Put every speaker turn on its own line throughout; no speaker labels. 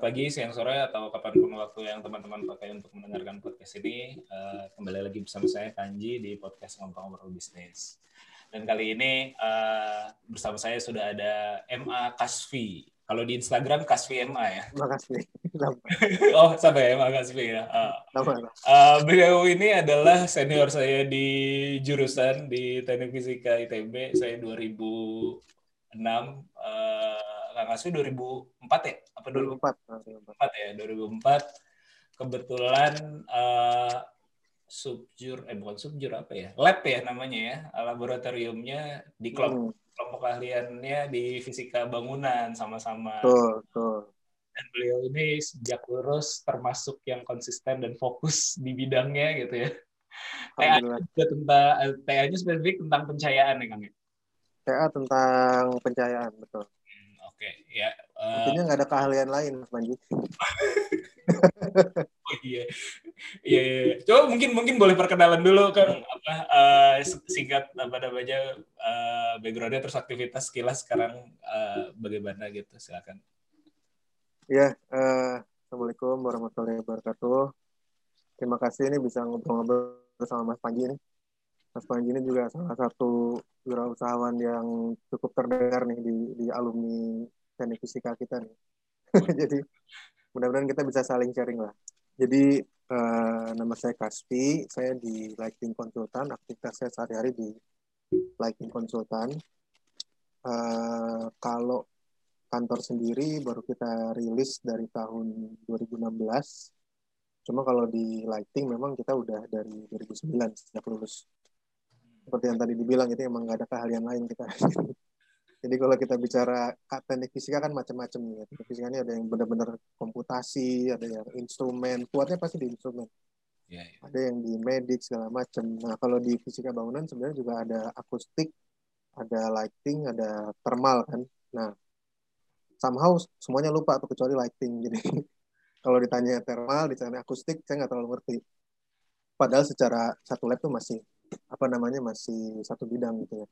pagi, siang, sore, atau kapan pun waktu yang teman-teman pakai untuk mendengarkan podcast ini. Eh, kembali lagi bersama saya, Kanji, di podcast Ngobrol-Ngobrol Bisnis. Dan kali ini eh, bersama saya sudah ada MA Kasvi. Kalau di Instagram, Kasvi MA ya.
makasih lama
Oh, sampai MA Kasvi ya. Eh, beliau ini adalah senior saya di jurusan di Teknik Fisika ITB. Saya 2006. Eh, Kang Kasvi 2004 ya? Apa 2004?
2004
2004 ya 2004 kebetulan eh, subjur eh bukan subjur apa ya? Lab ya namanya ya laboratoriumnya di kelompok,
Hmm,
kelompok keahliannya di fisika bangunan sama-sama. Dan beliau ini sejak lulus termasuk yang konsisten dan fokus di bidangnya gitu ya. TA juga tentang eh, TA-nya spesifik tentang pencahayaan ya Kang ya?
TA tentang pencahayaan betul
Oke ya
Intinya nggak ada keahlian lain Mas Panji
Oh iya. Iya, iya. iya. Coba mungkin mungkin boleh perkenalan dulu kan apa eh, singkat apa namanya eh, backgroundnya terus aktivitas sekilas sekarang eh, bagaimana gitu silakan.
ya eh, Assalamualaikum warahmatullahi wabarakatuh terima kasih ini bisa ngobrol-ngobrol sama Mas Panji nih Mas Panji ini juga salah satu wirausahawan yang cukup terdengar nih di, di alumni teknik fisika kita nih. Jadi mudah-mudahan kita bisa saling sharing lah. Jadi eh, nama saya Kaspi, saya di Lighting Consultant, aktivitas saya sehari-hari di Lighting Consultant. Eh, kalau kantor sendiri baru kita rilis dari tahun 2016. Cuma kalau di lighting memang kita udah dari 2009 sejak lulus seperti yang tadi dibilang itu emang nggak ada keahlian lain kita. Jadi kalau kita bicara teknik fisika kan macam-macam ya. Teknik fisika ini ada yang benar-benar komputasi, ada yang instrumen, kuatnya pasti di instrumen,
Iya, iya.
ada yang di medik segala macam. Nah kalau di fisika bangunan sebenarnya juga ada akustik, ada lighting, ada thermal kan. Nah somehow semuanya lupa tuh kecuali lighting. Jadi kalau ditanya thermal, ditanya akustik, saya nggak terlalu ngerti. Padahal secara satu lab tuh masih apa namanya masih satu bidang gitu ya.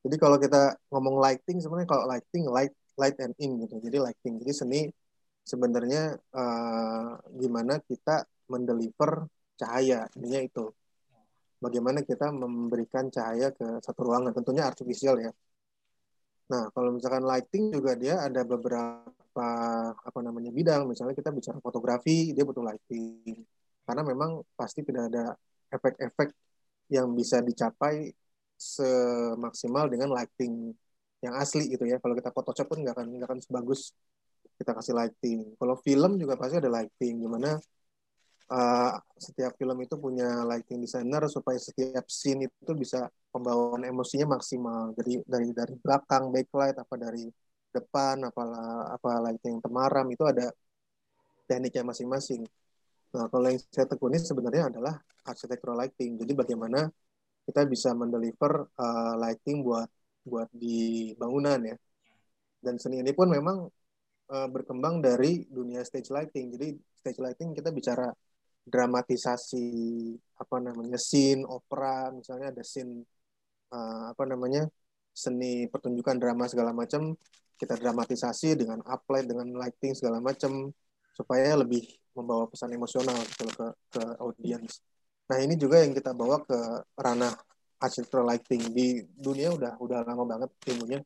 Jadi kalau kita ngomong lighting sebenarnya kalau lighting light light and in gitu. Jadi lighting. Jadi seni sebenarnya eh, gimana kita mendeliver cahaya intinya itu. Bagaimana kita memberikan cahaya ke satu ruangan tentunya artificial ya. Nah, kalau misalkan lighting juga dia ada beberapa apa namanya bidang. Misalnya kita bicara fotografi, dia butuh lighting. Karena memang pasti tidak ada efek-efek yang bisa dicapai semaksimal dengan lighting yang asli gitu ya. Kalau kita Photoshop pun nggak akan nggak akan sebagus kita kasih lighting. Kalau film juga pasti ada lighting, gimana uh, setiap film itu punya lighting designer supaya setiap scene itu bisa pembawaan emosinya maksimal. Jadi dari dari belakang backlight apa dari depan apalah apa lighting temaram itu ada tekniknya masing-masing. Nah, kalau yang saya tekuni sebenarnya adalah architectural lighting. Jadi bagaimana kita bisa mendeliver uh, lighting buat buat di bangunan ya. Dan seni ini pun memang uh, berkembang dari dunia stage lighting. Jadi stage lighting kita bicara dramatisasi apa namanya scene opera, misalnya ada scene uh, apa namanya seni pertunjukan drama segala macam kita dramatisasi dengan uplight dengan lighting segala macam supaya lebih membawa pesan emosional gitu ke ke audiens. Nah ini juga yang kita bawa ke ranah architectural lighting di dunia udah udah lama banget ilmunya.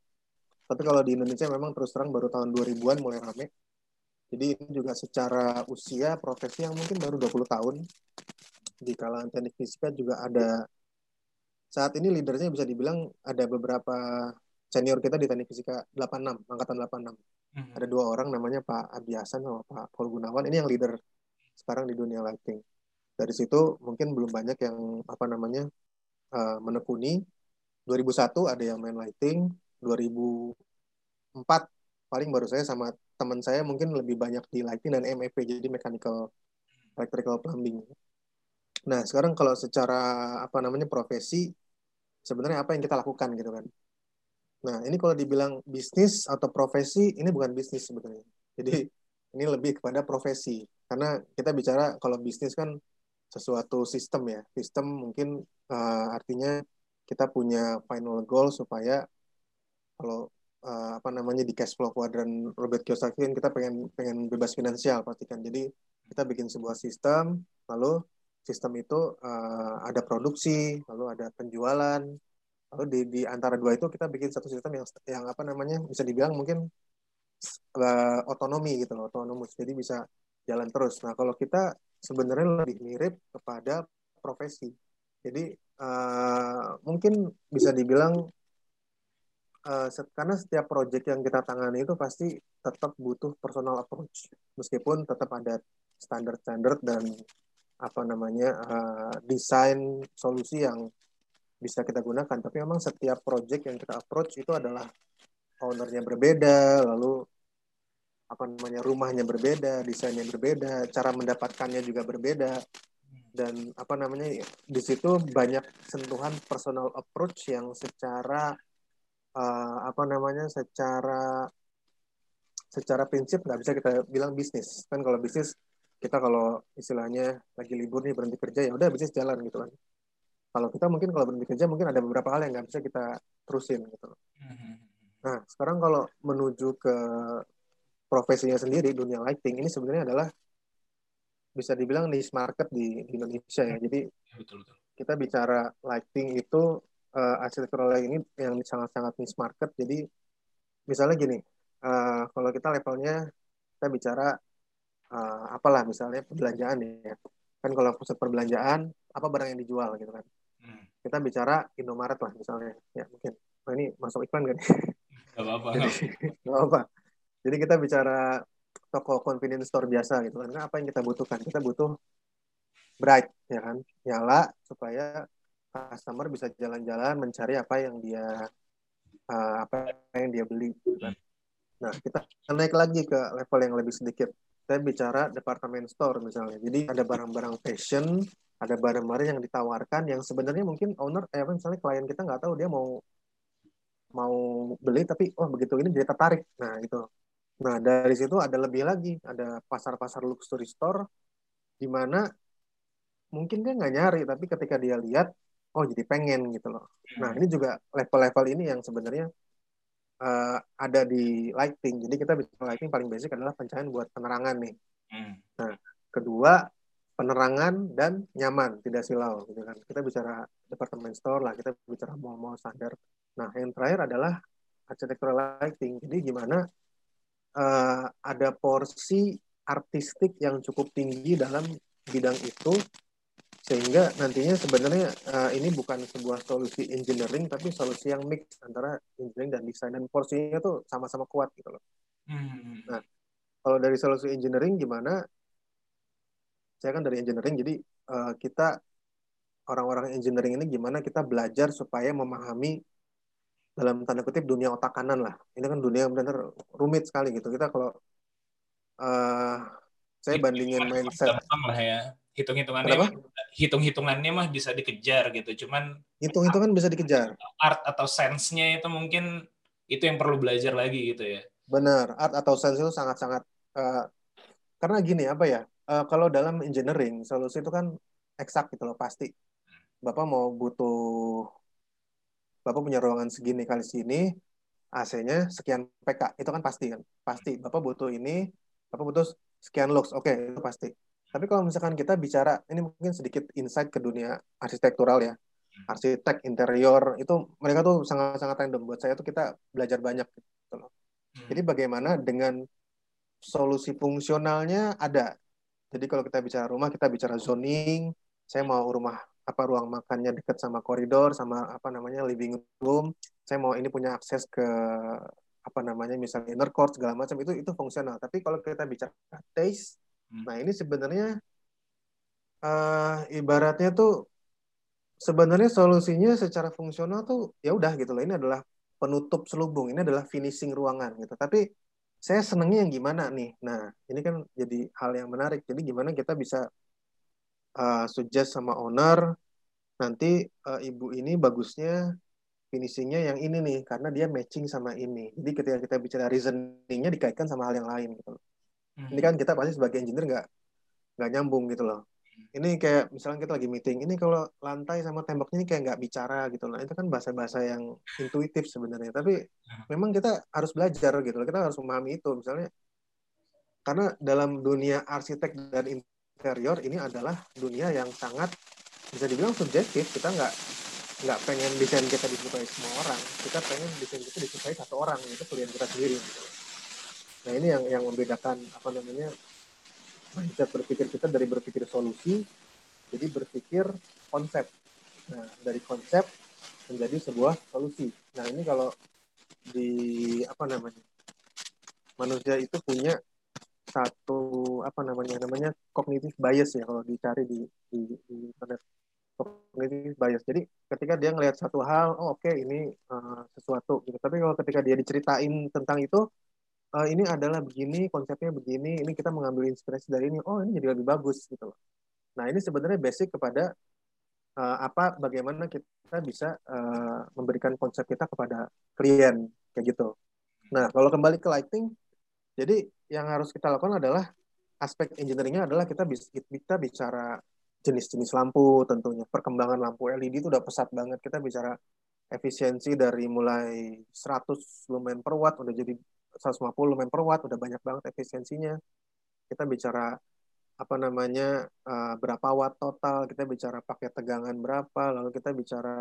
Tapi kalau di Indonesia memang terus terang baru tahun 2000-an mulai rame. Jadi ini juga secara usia profesi yang mungkin baru 20 tahun di kalangan teknik fisika juga ada saat ini leadernya bisa dibilang ada beberapa senior kita di teknik fisika 86 angkatan 86
Hmm.
ada dua orang namanya Pak Abi Hasan sama Pak Paul Gunawan ini yang leader sekarang di dunia lighting dari situ mungkin belum banyak yang apa namanya uh, menekuni 2001 ada yang main lighting 2004 paling baru saya sama teman saya mungkin lebih banyak di lighting dan MEP jadi mechanical electrical plumbing. Nah, sekarang kalau secara apa namanya profesi sebenarnya apa yang kita lakukan gitu kan. Nah, ini kalau dibilang bisnis atau profesi ini bukan bisnis sebenarnya. Jadi ini lebih kepada profesi. Karena kita bicara kalau bisnis kan sesuatu sistem ya. Sistem mungkin uh, artinya kita punya final goal supaya kalau uh, apa namanya di cash flow kuadran Robert Kiyosaki kan kita pengen pengen bebas finansial pasti kan. Jadi kita bikin sebuah sistem, lalu sistem itu uh, ada produksi, lalu ada penjualan, lalu di, di antara dua itu kita bikin satu sistem yang yang apa namanya bisa dibilang mungkin uh, otonomi gitu loh, otonomus. Jadi bisa jalan terus. Nah kalau kita sebenarnya lebih mirip kepada profesi. Jadi uh, mungkin bisa dibilang uh, karena setiap project yang kita tangani itu pasti tetap butuh personal approach, meskipun tetap ada standar-standar dan apa namanya uh, desain solusi yang bisa kita gunakan. Tapi memang setiap project yang kita approach itu adalah ownernya berbeda, lalu apa namanya rumahnya berbeda, desainnya berbeda, cara mendapatkannya juga berbeda dan apa namanya di situ banyak sentuhan personal approach yang secara uh, apa namanya secara secara prinsip nggak bisa kita bilang bisnis kan kalau bisnis kita kalau istilahnya lagi libur nih berhenti kerja ya udah bisnis jalan gitu kan kalau kita mungkin kalau berhenti kerja mungkin ada beberapa hal yang nggak bisa kita terusin gitu nah sekarang kalau menuju ke profesinya sendiri dunia lighting ini sebenarnya adalah bisa dibilang niche market di, di Indonesia ya. Jadi ya, betul, betul. kita bicara lighting itu uh, architectural lighting ini yang sangat-sangat niche market. Jadi misalnya gini, uh, kalau kita levelnya kita bicara uh, apalah misalnya perbelanjaan ya. Kan kalau pusat perbelanjaan apa barang yang dijual gitu kan. Kita bicara Indomaret lah misalnya. Ya mungkin. Nah, ini masuk iklan kan? Gak apa-apa. Gak apa-apa. Jadi kita bicara toko convenience store biasa gitu kan. Apa yang kita butuhkan? Kita butuh bright ya kan, nyala supaya customer bisa jalan-jalan mencari apa yang dia uh, apa yang dia beli. Gitu kan. Nah kita naik lagi ke level yang lebih sedikit. Saya bicara department store misalnya. Jadi ada barang-barang fashion, ada barang-barang yang ditawarkan yang sebenarnya mungkin owner, eh misalnya klien kita nggak tahu dia mau mau beli tapi oh begitu ini dia tertarik. Nah itu Nah, dari situ ada lebih lagi, ada pasar-pasar luxury store di mana mungkin dia nggak nyari, tapi ketika dia lihat, oh jadi pengen gitu loh. Nah, ini juga level-level ini yang sebenarnya uh, ada di lighting. Jadi kita bisa lighting paling basic adalah pencahayaan buat penerangan nih. Hmm. Nah, kedua penerangan dan nyaman, tidak silau gitu kan. Kita bicara department store lah, kita bicara mall-mall standar. Nah, yang terakhir adalah architectural lighting. Jadi gimana uh, ada porsi artistik yang cukup tinggi dalam bidang itu sehingga nantinya sebenarnya uh, ini bukan sebuah solusi engineering tapi solusi yang mix antara engineering dan desain dan porsinya tuh sama-sama kuat gitu loh. Hmm. Nah, kalau dari solusi engineering gimana? Saya kan dari engineering jadi uh, kita orang-orang engineering ini gimana kita belajar supaya memahami dalam tanda kutip dunia otak kanan lah. Ini kan dunia benar rumit sekali gitu. Kita kalau uh, saya bandingin mindset
lah ya. Hitung-hitungannya hitung-hitungannya mah bisa dikejar gitu. Cuman
hitung-hitungan bisa dikejar.
Art atau sense-nya itu mungkin itu yang perlu belajar lagi gitu ya.
Benar, art atau sense itu sangat-sangat uh, karena gini apa ya? Uh, kalau dalam engineering solusi itu kan eksak gitu loh pasti. Bapak mau butuh Bapak punya ruangan segini kali sini, AC-nya sekian PK. Itu kan pasti kan? Pasti. Bapak butuh ini, Bapak butuh sekian lux. Oke, okay, itu pasti. Tapi kalau misalkan kita bicara, ini mungkin sedikit insight ke dunia arsitektural ya. Arsitek, interior, itu mereka tuh sangat-sangat random. Buat saya tuh kita belajar banyak. Gitu loh. Hmm. Jadi bagaimana dengan solusi fungsionalnya ada. Jadi kalau kita bicara rumah, kita bicara zoning. Saya mau rumah apa ruang makannya dekat sama koridor sama apa namanya living room saya mau ini punya akses ke apa namanya misalnya inner court segala macam itu itu fungsional tapi kalau kita bicara taste hmm. Nah ini sebenarnya uh, ibaratnya tuh sebenarnya solusinya secara fungsional tuh ya udah gitu loh ini adalah penutup selubung ini adalah finishing ruangan gitu tapi saya senangnya yang gimana nih? Nah, ini kan jadi hal yang menarik. Jadi gimana kita bisa uh, suggest sama owner nanti uh, ibu ini bagusnya finishingnya yang ini nih karena dia matching sama ini. Jadi ketika kita bicara reasoningnya dikaitkan sama hal yang lain gitu loh.
Hmm.
Ini kan kita pasti sebagai engineer nggak nggak nyambung gitu loh. Ini kayak misalnya kita lagi meeting, ini kalau lantai sama temboknya ini kayak nggak bicara gitu loh. Itu kan bahasa-bahasa yang intuitif sebenarnya. Tapi memang kita harus belajar gitu loh. Kita harus memahami itu misalnya karena dalam dunia arsitek dan interior ini adalah dunia yang sangat bisa dibilang subjektif. Kita nggak nggak pengen desain kita disukai semua orang kita pengen desain kita disukai satu orang itu klien kita sendiri nah ini yang yang membedakan apa namanya mindset berpikir kita dari berpikir solusi jadi berpikir konsep nah dari konsep menjadi sebuah solusi nah ini kalau di apa namanya manusia itu punya satu apa namanya namanya kognitif bias ya kalau dicari di di, di internet cognitive bias. Jadi ketika dia ngelihat satu hal, oh oke okay, ini uh, sesuatu gitu. Tapi kalau ketika dia diceritain tentang itu, uh, ini adalah begini, konsepnya begini, ini kita mengambil inspirasi dari ini, oh ini jadi lebih bagus gitu loh. Nah ini sebenarnya basic kepada uh, apa, bagaimana kita bisa uh, memberikan konsep kita kepada klien kayak gitu. Nah kalau kembali ke lighting, jadi yang harus kita lakukan adalah aspek engineeringnya adalah kita bisa kita bicara jenis-jenis lampu tentunya. Perkembangan lampu LED itu udah pesat banget. Kita bicara efisiensi dari mulai 100 lumen per watt udah jadi 150 lumen per watt udah banyak banget efisiensinya. Kita bicara apa namanya uh, berapa watt total, kita bicara pakai tegangan berapa, lalu kita bicara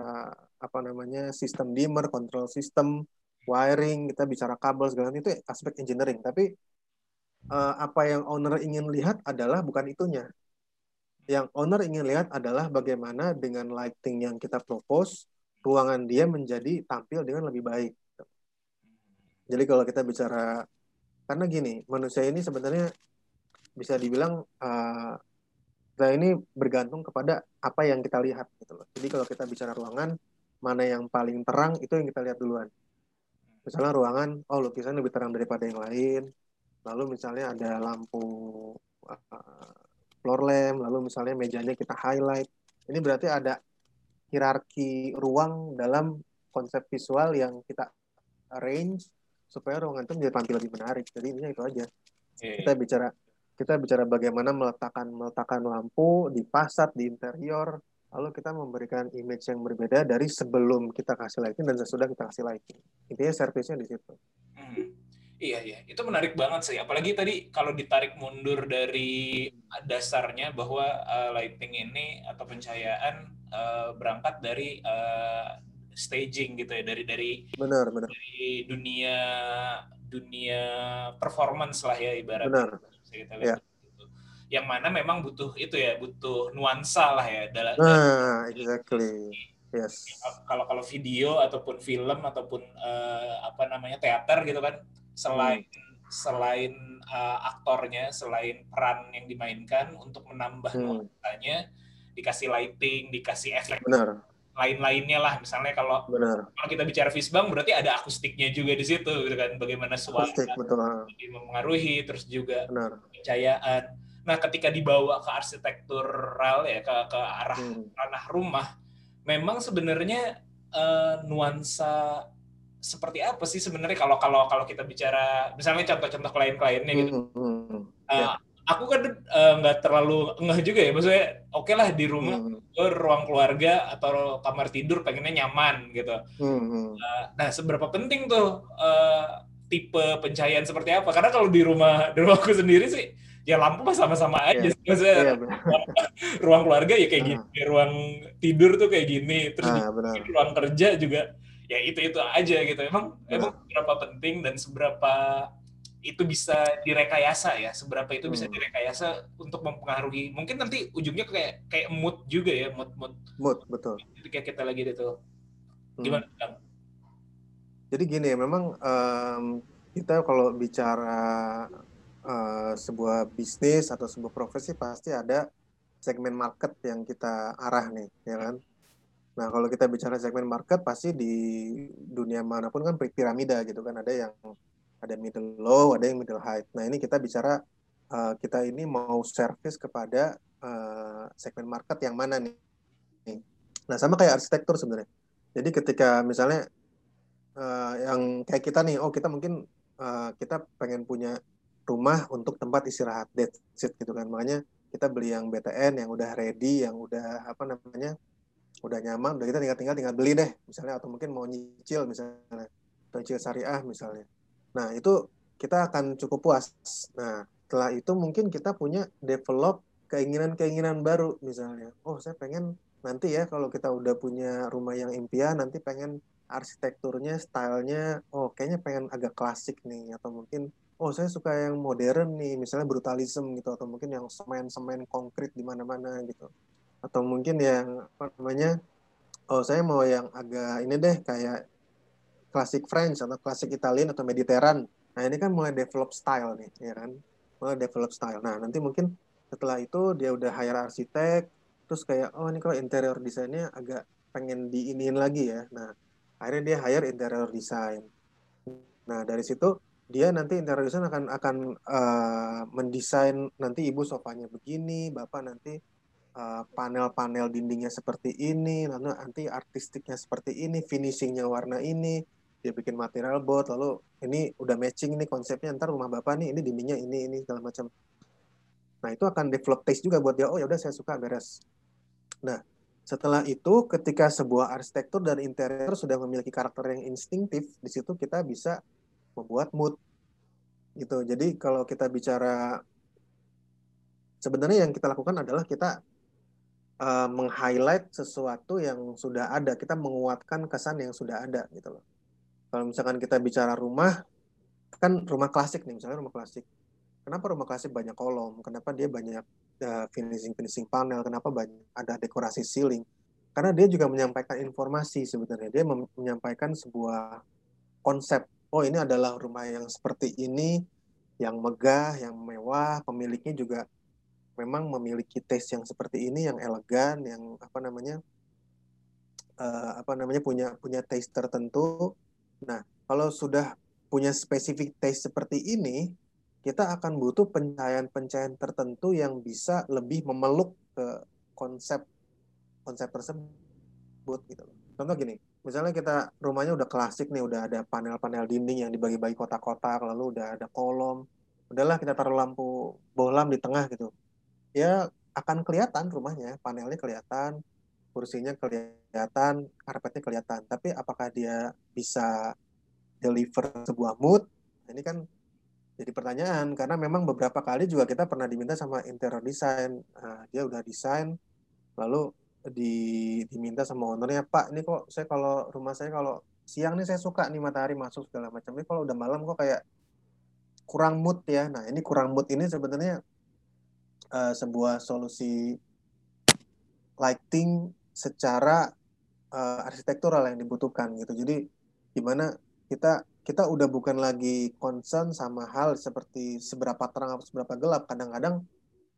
apa namanya sistem dimmer, control system, wiring, kita bicara kabel segala itu aspek engineering. Tapi uh, apa yang owner ingin lihat adalah bukan itunya, yang owner ingin lihat adalah bagaimana dengan lighting yang kita propose, ruangan dia menjadi tampil dengan lebih baik. Jadi kalau kita bicara, karena gini, manusia ini sebenarnya bisa dibilang uh, kita ini bergantung kepada apa yang kita lihat gitu loh. Jadi kalau kita bicara ruangan, mana yang paling terang itu yang kita lihat duluan. Misalnya ruangan, oh lukisan lebih terang daripada yang lain. Lalu misalnya ada lampu uh, floor lamp, lalu misalnya mejanya kita highlight. Ini berarti ada hierarki ruang dalam konsep visual yang kita arrange supaya ruangan itu menjadi tampil lebih menarik. Jadi ini itu aja. Yeah. Kita bicara kita bicara bagaimana meletakkan meletakkan lampu di fasad di interior, lalu kita memberikan image yang berbeda dari sebelum kita kasih lighting dan sesudah kita kasih lighting. Intinya servisnya di situ. Hmm.
Iya iya, itu menarik banget sih. Apalagi tadi kalau ditarik mundur dari dasarnya bahwa uh, lighting ini atau pencahayaan uh, berangkat dari uh, staging gitu ya, dari dari
benar benar
dari dunia dunia performance lah ya ibaratnya.
Benar. kita lihat. Ya.
Gitu. Yang mana memang butuh itu ya, butuh nuansa lah ya dalam.
Nah, exactly. Yes.
Kalau kalau video ataupun film ataupun uh, apa namanya teater gitu kan selain hmm. selain uh, aktornya, selain peran yang dimainkan untuk menambah hmm. nuansanya, dikasih lighting, dikasih efek
Benar.
Lain-lainnya lah. Misalnya kalau
Benar.
kalau kita bicara Fishbang berarti ada akustiknya juga di situ, gitu kan? Bagaimana suara
Akustik, betul.
mempengaruhi, terus juga
Benar.
kecayaan. Nah, ketika dibawa ke arsitektural ya ke ke arah hmm. ranah rumah, memang sebenarnya uh, nuansa seperti apa sih sebenarnya kalau kalau kalau kita bicara misalnya contoh-contoh klien-kliennya gitu. Mm -hmm. uh, Aku kan eh, nggak uh, terlalu ngeh juga ya, maksudnya oke okay lah di rumah mm -hmm. ruang keluarga atau kamar tidur pengennya nyaman gitu. Mm -hmm. uh, nah seberapa penting tuh uh, tipe pencahayaan seperti apa? Karena kalau di rumah di rumahku sendiri sih ya lampu mah sama-sama aja. Yeah. Maksudnya yeah, ruang keluarga ya kayak uh. gini, ruang tidur tuh kayak gini, terus uh, di ruang kerja juga ya itu itu aja gitu emang emang berapa penting dan seberapa itu bisa direkayasa ya seberapa itu bisa hmm. direkayasa untuk mempengaruhi mungkin nanti ujungnya kayak kayak mood juga ya mood mood
mood betul
kayak kita lagi itu hmm. gimana hmm.
jadi gini ya memang um, kita kalau bicara uh, sebuah bisnis atau sebuah profesi pasti ada segmen market yang kita arah nih ya kan Nah, kalau kita bicara segmen market, pasti di dunia mana pun kan piramida gitu kan. Ada yang ada middle low, ada yang middle height. Nah ini kita bicara uh, kita ini mau service kepada uh, segmen market yang mana nih? Nah sama kayak arsitektur sebenarnya. Jadi ketika misalnya uh, yang kayak kita nih, oh kita mungkin uh, kita pengen punya rumah untuk tempat istirahat, that's it gitu kan. Makanya kita beli yang BTN yang udah ready, yang udah apa namanya, udah nyaman, udah kita tinggal tinggal tinggal beli deh, misalnya atau mungkin mau nyicil misalnya, atau nyicil syariah misalnya. Nah, itu kita akan cukup puas. Nah, setelah itu mungkin kita punya develop keinginan-keinginan baru misalnya. Oh, saya pengen nanti ya kalau kita udah punya rumah yang impian, nanti pengen arsitekturnya, stylenya, oh kayaknya pengen agak klasik nih, atau mungkin oh saya suka yang modern nih, misalnya brutalism gitu, atau mungkin yang semen-semen konkret di mana-mana gitu, atau mungkin yang apa namanya, oh saya mau yang agak ini deh kayak klasik French atau klasik Italian atau Mediterranean. Nah ini kan mulai develop style nih, ya kan? Mulai develop style. Nah nanti mungkin setelah itu dia udah hire arsitek, terus kayak oh ini kalau interior desainnya agak pengen diinin lagi ya. Nah akhirnya dia hire interior design. Nah dari situ dia nanti interior design akan akan uh, mendesain nanti ibu sofanya begini, bapak nanti panel panel-panel dindingnya seperti ini, lalu nanti artistiknya seperti ini, finishingnya warna ini, dia bikin material board lalu ini udah matching nih konsepnya ntar rumah bapak nih ini dindingnya ini ini segala macam. Nah itu akan develop taste juga buat dia oh ya udah saya suka beres. Nah setelah itu ketika sebuah arsitektur dan interior sudah memiliki karakter yang instinktif di situ kita bisa membuat mood. Gitu. Jadi kalau kita bicara sebenarnya yang kita lakukan adalah kita uh, meng-highlight sesuatu yang sudah ada kita menguatkan kesan yang sudah ada gitu loh kalau misalkan kita bicara rumah, kan rumah klasik nih, misalnya rumah klasik. Kenapa rumah klasik banyak kolom? Kenapa dia banyak uh, finishing-finishing panel? Kenapa banyak ada dekorasi ceiling? Karena dia juga menyampaikan informasi sebenarnya. Dia menyampaikan sebuah konsep. Oh ini adalah rumah yang seperti ini, yang megah, yang mewah, pemiliknya juga memang memiliki taste yang seperti ini, yang elegan, yang apa namanya, uh, apa namanya punya punya taste tertentu Nah, kalau sudah punya spesifik taste seperti ini, kita akan butuh pencahayaan-pencahayaan tertentu yang bisa lebih memeluk ke konsep konsep tersebut gitu Contoh gini, misalnya kita rumahnya udah klasik nih, udah ada panel-panel dinding yang dibagi-bagi kotak-kotak, lalu udah ada kolom, udahlah kita taruh lampu bohlam di tengah gitu. Ya akan kelihatan rumahnya, panelnya kelihatan, kursinya kelihatan, karpetnya kelihatan. Tapi apakah dia bisa deliver sebuah mood? Ini kan jadi pertanyaan karena memang beberapa kali juga kita pernah diminta sama interior design. Nah, dia udah desain lalu di, diminta sama ownernya, "Pak, ini kok saya kalau rumah saya kalau siang nih saya suka nih matahari masuk segala macam. Ini kalau udah malam kok kayak kurang mood ya." Nah, ini kurang mood ini sebenarnya uh, sebuah solusi lighting secara uh, arsitektural yang dibutuhkan gitu. Jadi gimana kita kita udah bukan lagi concern sama hal seperti seberapa terang atau seberapa gelap. Kadang-kadang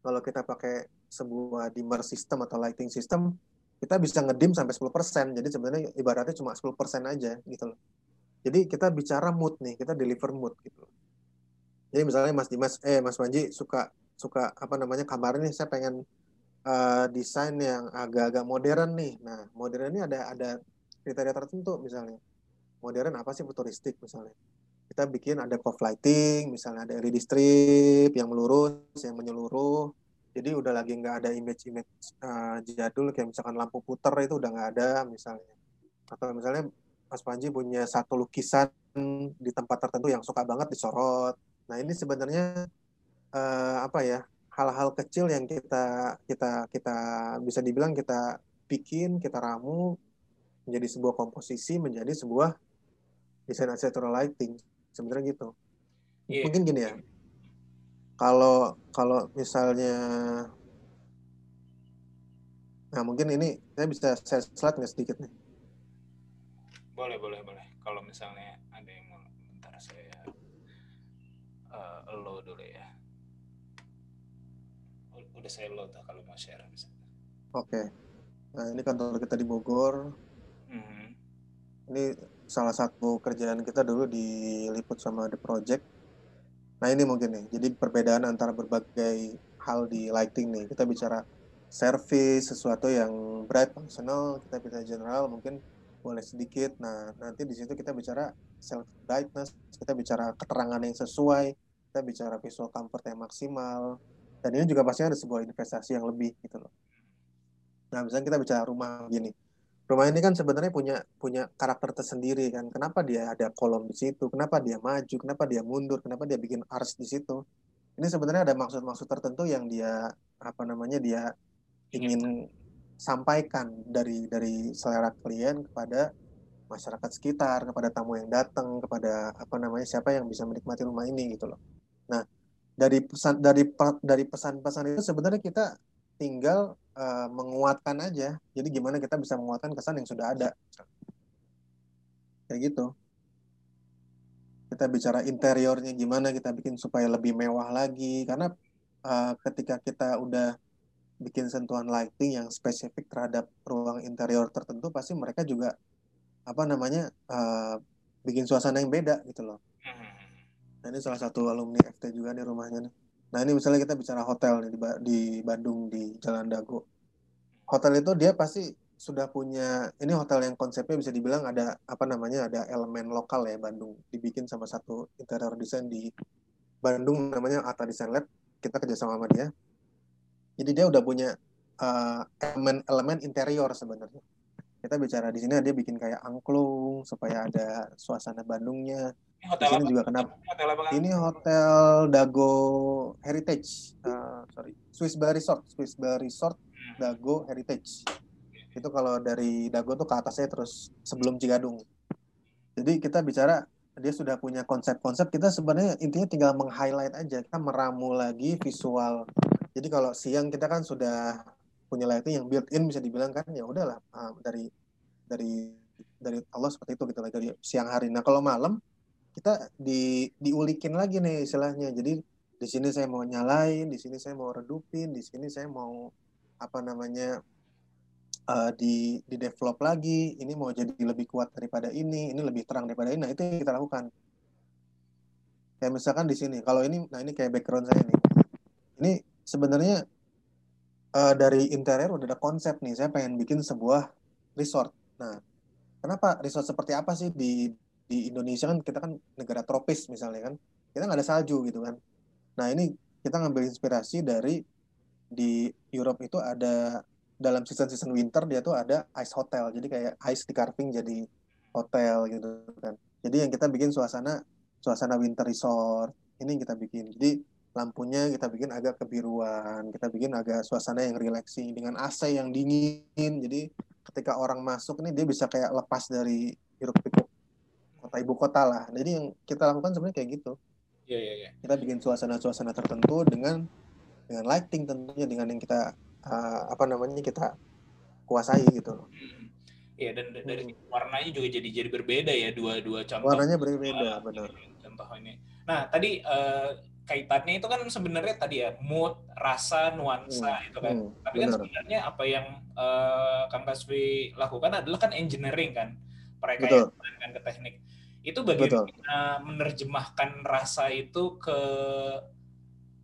kalau kita pakai sebuah dimmer system atau lighting system, kita bisa ngedim sampai 10%. Jadi sebenarnya ibaratnya cuma 10% aja gitu loh. Jadi kita bicara mood nih, kita deliver mood gitu. Jadi misalnya Mas Dimas, eh Mas Panji suka suka apa namanya kamar ini saya pengen uh, desain yang agak-agak modern nih. Nah, modern ini ada ada kriteria tertentu misalnya. Modern apa sih futuristik misalnya. Kita bikin ada cover lighting, misalnya ada LED strip yang melurus, yang menyeluruh. Jadi udah lagi nggak ada image-image uh, jadul kayak misalkan lampu puter itu udah nggak ada misalnya. Atau misalnya Mas Panji punya satu lukisan di tempat tertentu yang suka banget disorot. Nah ini sebenarnya uh, apa ya hal-hal kecil yang kita kita kita bisa dibilang kita bikin, kita ramu menjadi sebuah komposisi, menjadi sebuah desain architectural lighting. Sebenarnya gitu. Yeah. Mungkin gini ya. Kalau kalau misalnya Nah, mungkin ini saya bisa share slide nggak sedikit nih?
Boleh, boleh, boleh. Kalau misalnya ada yang mau, bentar saya uh, load dulu ya udah saya load lah kalau mau share bisa.
Oke. Okay. Nah ini kantor kita di Bogor. Mm-hmm. Ini salah satu kerjaan kita dulu diliput sama The Project. Nah ini mungkin nih, jadi perbedaan antara berbagai hal di lighting nih. Kita bicara service, sesuatu yang bright, functional, kita bicara general, mungkin boleh sedikit. Nah nanti di situ kita bicara self brightness, kita bicara keterangan yang sesuai, kita bicara visual comfort yang maksimal, dan ini juga pasti ada sebuah investasi yang lebih gitu loh. Nah misalnya kita bicara rumah gini, rumah ini kan sebenarnya punya punya karakter tersendiri kan. Kenapa dia ada kolom di situ? Kenapa dia maju? Kenapa dia mundur? Kenapa dia bikin arch di situ? Ini sebenarnya ada maksud-maksud tertentu yang dia apa namanya dia ingin sampaikan dari dari selera klien kepada masyarakat sekitar, kepada tamu yang datang, kepada apa namanya siapa yang bisa menikmati rumah ini gitu loh. Nah, dari pesan dari dari pesan-pesan itu sebenarnya kita tinggal uh, menguatkan aja. Jadi gimana kita bisa menguatkan kesan yang sudah ada. Kayak gitu. Kita bicara interiornya gimana kita bikin supaya lebih mewah lagi karena uh, ketika kita udah bikin sentuhan lighting yang spesifik terhadap ruang interior tertentu pasti mereka juga apa namanya uh, bikin suasana yang beda gitu loh. Nah ini salah satu alumni FT juga nih rumahnya nih. Nah ini misalnya kita bicara hotel nih di, di Bandung di Jalan Dago. Hotel itu dia pasti sudah punya ini hotel yang konsepnya bisa dibilang ada apa namanya ada elemen lokal ya Bandung dibikin sama satu interior design di Bandung namanya Ata Design Lab kita kerjasama sama dia jadi dia udah punya uh, elemen-elemen interior sebenarnya. Kita bicara di sini dia bikin kayak angklung supaya ada suasana Bandungnya. Ini hotel apa? juga kenapa? Hotel apa? Ini hotel Dago Heritage, uh, sorry, Swiss Bell Resort, Swiss Bell Resort hmm. Dago Heritage. Itu kalau dari Dago tuh ke atasnya terus sebelum Cigadung. Jadi kita bicara dia sudah punya konsep-konsep kita sebenarnya intinya tinggal meng-highlight aja kita meramu lagi visual jadi kalau siang kita kan sudah punya lighting yang built-in bisa dibilang kan ya udahlah uh, dari dari dari Allah seperti itu gitu lah dari siang hari. Nah kalau malam kita di diulikin lagi nih istilahnya. Jadi di sini saya mau nyalain, di sini saya mau redupin, di sini saya mau apa namanya uh, di di develop lagi. Ini mau jadi lebih kuat daripada ini, ini lebih terang daripada ini. Nah itu yang kita lakukan. Kayak misalkan di sini, kalau ini, nah ini kayak background saya nih. Ini sebenarnya uh, dari interior udah ada konsep nih. Saya pengen bikin sebuah resort. Nah, kenapa resort seperti apa sih di di Indonesia kan kita kan negara tropis misalnya kan kita nggak ada salju gitu kan. Nah ini kita ngambil inspirasi dari di Europe itu ada dalam season-season winter dia tuh ada ice hotel jadi kayak ice di carving jadi hotel gitu kan. Jadi yang kita bikin suasana suasana winter resort ini yang kita bikin. Jadi lampunya kita bikin agak kebiruan, kita bikin agak suasana yang relaxing dengan AC yang dingin. Jadi ketika orang masuk nih dia bisa kayak lepas dari hiruk pikuk kota ibu kota lah. Jadi yang kita lakukan sebenarnya kayak gitu.
Iya iya iya.
Kita bikin suasana-suasana tertentu dengan dengan lighting tentunya dengan yang kita uh, apa namanya kita kuasai gitu loh.
Hmm. Iya dan dari hmm. warnanya juga jadi jadi berbeda ya dua-dua contoh.
Warnanya berbeda uh, benar.
Contoh ini. Nah tadi uh, kaitannya itu kan sebenarnya tadi ya mood, rasa, nuansa hmm. itu kan. Hmm. Tapi kan sebenarnya apa yang uh, Kang Kasbi lakukan adalah kan engineering kan, mereka yang kan ke teknik. Itu bagaimana Betul. menerjemahkan rasa itu ke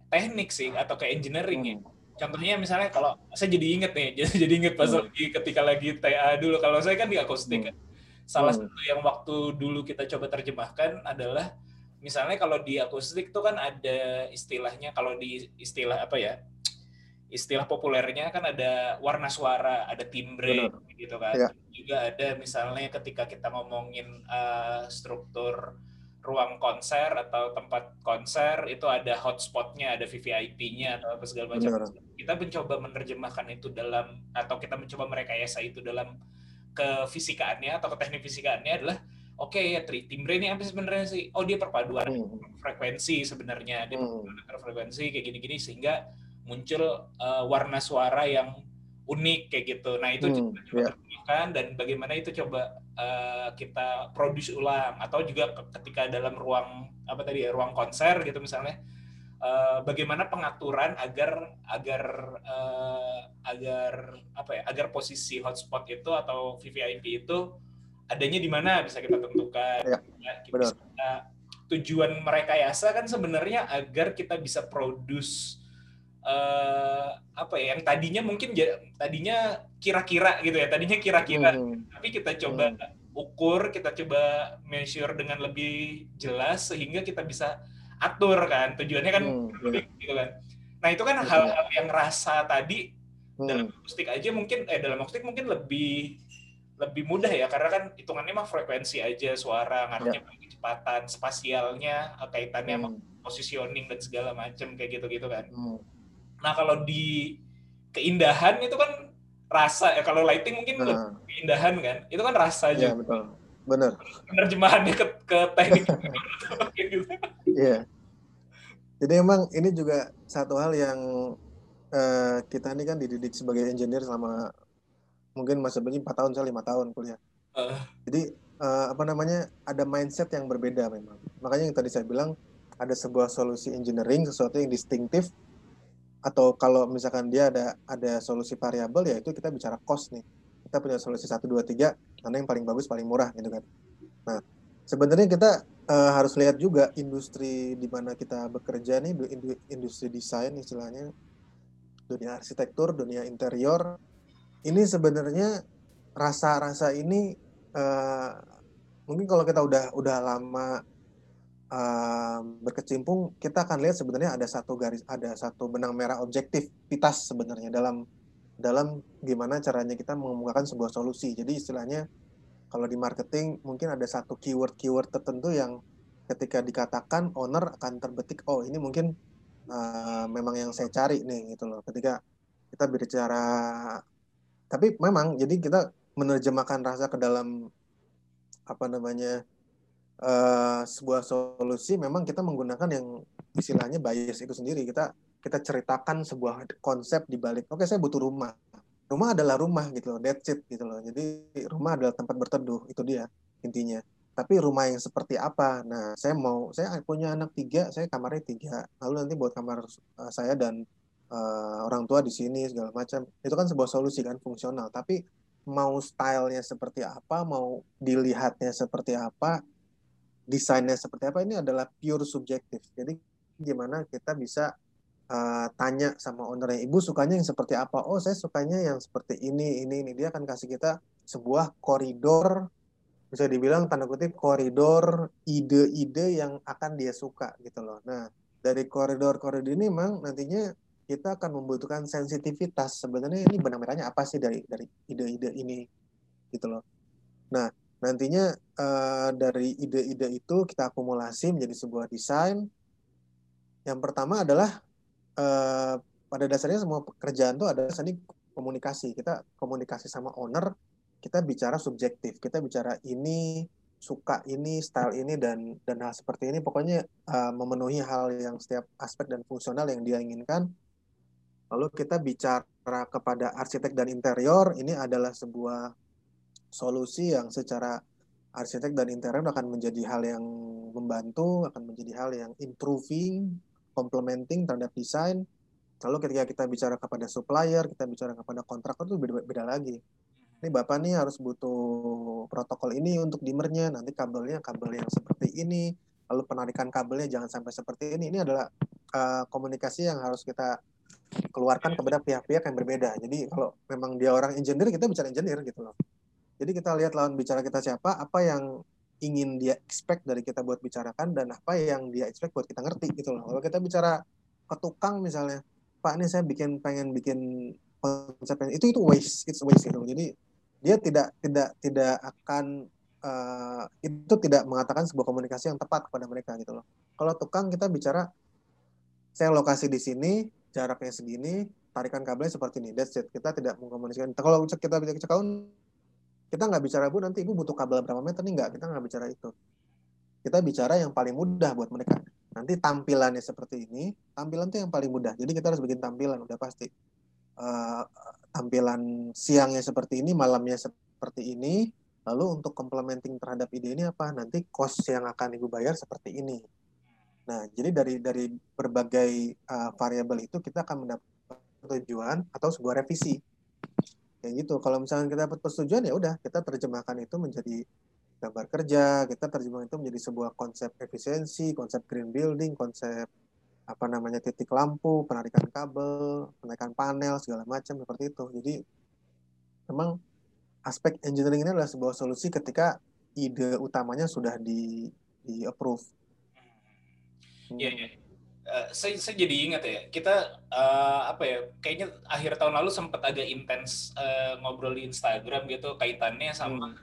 teknik sih atau ke engineering ya. hmm. ya. Contohnya misalnya kalau saya jadi inget nih, jadi inget pas hmm. lagi ketika lagi TA dulu. Kalau saya kan di akustik hmm. kan. Salah hmm. satu yang waktu dulu kita coba terjemahkan adalah misalnya kalau di akustik tuh kan ada istilahnya kalau di istilah apa ya istilah populernya kan ada warna suara, ada timbre Benar. gitu kan. Ya. Juga ada misalnya ketika kita ngomongin uh, struktur ruang konser atau tempat konser itu ada hotspotnya, ada VVIP-nya atau apa segala macam. Benar. Kita mencoba menerjemahkan itu dalam atau kita mencoba merekayasa itu dalam kefisikaannya atau ke teknik fisikaannya adalah oke okay, ya timbre ini apa sebenarnya sih? Oh dia perpaduan hmm. frekuensi sebenarnya, dia hmm. perpaduan frekuensi kayak gini-gini sehingga muncul uh, warna suara yang unik kayak gitu. Nah itu hmm. coba, yeah. dan bagaimana itu coba uh, kita produce ulang atau juga ketika dalam ruang apa tadi ya ruang konser gitu misalnya. Uh, bagaimana pengaturan agar agar uh, agar apa ya agar posisi hotspot itu atau VVIP itu adanya di mana bisa kita tentukan.
Ya,
Ya,
benar.
bisa- tujuan merekayasa kan sebenarnya agar kita bisa produce eh, apa ya yang tadinya mungkin tadinya kira-kira gitu ya tadinya kira-kira.
Hmm,
tapi kita coba ukur kita coba measure dengan lebih jelas sehingga kita bisa atur kan tujuannya kan
Hmm,
lebih gitu kan. Nah itu kan
Betul.
hal-hal yang rasa tadi dalam
hmm,
akustik aja mungkin eh dalam akustik mungkin lebih lebih mudah ya karena kan hitungannya mah frekuensi aja suara ngaruhnya pada kecepatan spasialnya eh, kaitannya sama
hmm,
positioning dan segala macam kayak gitu-gitu kan.
Hmm.
Nah kalau di keindahan itu kan rasa ya kalau lighting mungkin lebih
Nah,
keindahan kan itu kan rasa
iya
aja
betul. Benar.
penerjemahannya ke, ke teknik gitu.
Iya. Jadi emang ini juga satu hal yang eh, kita ini kan dididik sebagai engineer selama mungkin masa begini 4 tahun saya lima tahun kuliah.
Eh.
Jadi eh, apa namanya ada mindset yang berbeda memang. Makanya yang tadi saya bilang ada sebuah solusi engineering sesuatu yang distintif atau kalau misalkan dia ada ada solusi variabel ya itu kita bicara cost nih. Kita punya solusi 1 2 3 mana yang paling bagus paling murah gitu kan. Nah, sebenarnya kita eh, harus lihat juga industri di mana kita bekerja nih du- indu- industri desain istilahnya dunia arsitektur dunia interior ini sebenarnya rasa-rasa ini eh, mungkin kalau kita udah udah lama eh, berkecimpung kita akan lihat sebenarnya ada satu garis ada satu benang merah objektivitas sebenarnya dalam dalam gimana caranya kita mengemukakan sebuah solusi. Jadi istilahnya kalau di marketing mungkin ada satu keyword-keyword tertentu yang ketika dikatakan owner akan terbetik oh ini mungkin uh, memang yang saya cari nih gitu loh. Ketika kita berbicara tapi memang jadi kita menerjemahkan rasa ke dalam apa namanya uh, sebuah solusi memang kita menggunakan yang istilahnya bias itu sendiri. Kita kita ceritakan sebuah konsep di balik oke saya butuh rumah. Rumah adalah rumah gitu loh that's it gitu loh. Jadi rumah adalah tempat berteduh itu dia intinya. Tapi rumah yang seperti apa? Nah saya mau saya punya anak tiga saya kamarnya tiga. Lalu nanti buat kamar uh, saya dan uh, orang tua di sini segala macam. Itu kan sebuah solusi kan fungsional. Tapi mau stylenya seperti apa mau dilihatnya seperti apa desainnya seperti apa ini adalah pure subjektif. Jadi gimana kita bisa uh, tanya sama ownernya ibu sukanya yang seperti apa? Oh saya sukanya yang seperti ini ini ini. Dia akan kasih kita sebuah koridor bisa dibilang tanda kutip koridor ide-ide yang akan dia suka gitu loh. Nah dari koridor-koridor ini memang nantinya kita akan membutuhkan sensitivitas. Sebenarnya ini benang merahnya apa sih dari dari ide-ide ini gitu loh. Nah nantinya uh, dari ide-ide itu kita akumulasi menjadi sebuah desain yang pertama adalah uh, pada dasarnya semua pekerjaan itu adalah seni komunikasi. Kita komunikasi sama owner, kita bicara subjektif. Kita bicara ini suka ini, style ini dan dan hal seperti ini pokoknya uh, memenuhi hal yang setiap aspek dan fungsional yang dia inginkan. Lalu kita bicara kepada arsitek dan interior, ini adalah sebuah solusi yang secara arsitek dan interior akan menjadi hal yang membantu, akan menjadi hal yang improving, complementing terhadap desain. Lalu ketika kita bicara kepada supplier, kita bicara kepada kontraktor itu beda, beda lagi. Ini Bapak nih harus butuh protokol ini untuk dimmernya, nanti kabelnya kabel yang seperti ini, lalu penarikan kabelnya jangan sampai seperti ini. Ini adalah uh, komunikasi yang harus kita keluarkan kepada pihak-pihak yang berbeda. Jadi kalau memang dia orang engineer, kita bicara engineer gitu loh. Jadi kita lihat lawan bicara kita siapa, apa yang ingin dia expect dari kita buat bicarakan dan apa yang dia expect buat kita ngerti gitu loh. Kalau kita bicara ke tukang misalnya, Pak ini saya bikin pengen bikin konsep itu itu waste, it's waste gitu. Jadi dia tidak tidak tidak akan uh, itu tidak mengatakan sebuah komunikasi yang tepat kepada mereka gitu loh. Kalau tukang kita bicara saya lokasi di sini, jaraknya segini, tarikan kabelnya seperti ini. That's it. Kita tidak mengkomunikasikan. Kalau kita bicara cekauan, kita nggak bicara bu nanti ibu butuh kabel berapa meter? Nih nggak kita nggak bicara itu. Kita bicara yang paling mudah buat mereka. Nanti tampilannya seperti ini tampilan itu yang paling mudah. Jadi kita harus bikin tampilan udah pasti. Uh, tampilan siangnya seperti ini malamnya seperti ini lalu untuk complementing terhadap ide ini apa? Nanti cost yang akan ibu bayar seperti ini. Nah jadi dari dari berbagai uh, variabel itu kita akan mendapat tujuan atau sebuah revisi kayak gitu. Kalau misalnya kita dapat persetujuan ya udah kita terjemahkan itu menjadi gambar kerja kita terjemahkan itu menjadi sebuah konsep efisiensi konsep green building konsep apa namanya titik lampu penarikan kabel penarikan panel segala macam seperti itu. Jadi memang aspek engineering ini adalah sebuah solusi ketika ide utamanya sudah di di approve.
Iya, iya. Eh, saya, saya jadi ingat ya, kita eh, apa ya, kayaknya akhir tahun lalu sempat agak intens eh, ngobrol di Instagram gitu kaitannya sama
Hmm.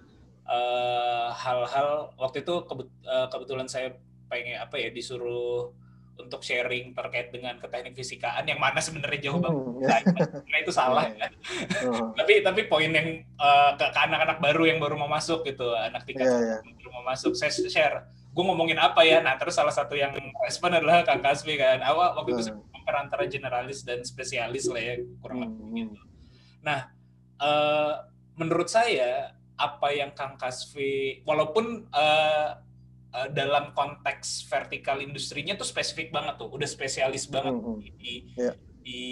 eh, hal-hal waktu itu kebet- eh, kebetulan saya pengen apa ya disuruh untuk sharing terkait dengan ke teknik fisikaan yang mana sebenarnya jauh banget.
Hmm, ya.
Nah, itu salah
Iya,
ya.
Oh,
Tapi tapi poin yang eh, ke, anak-anak baru yang baru mau masuk gitu, anak tingkat
iya.
yang baru mau masuk, saya share, gue ngomongin apa ya? Nah terus salah satu yang respon adalah Kang Kasbi kan, awal waktu itu saya
Hmm.
compare antara generalis dan spesialis lah ya kurang lebih
Hmm,
gitu. Nah eh, menurut saya apa yang Kang Kasvi, walaupun eh, eh, dalam konteks vertikal industrinya tuh spesifik banget tuh, udah spesialis banget
Hmm, hmm.
di
Iya.
di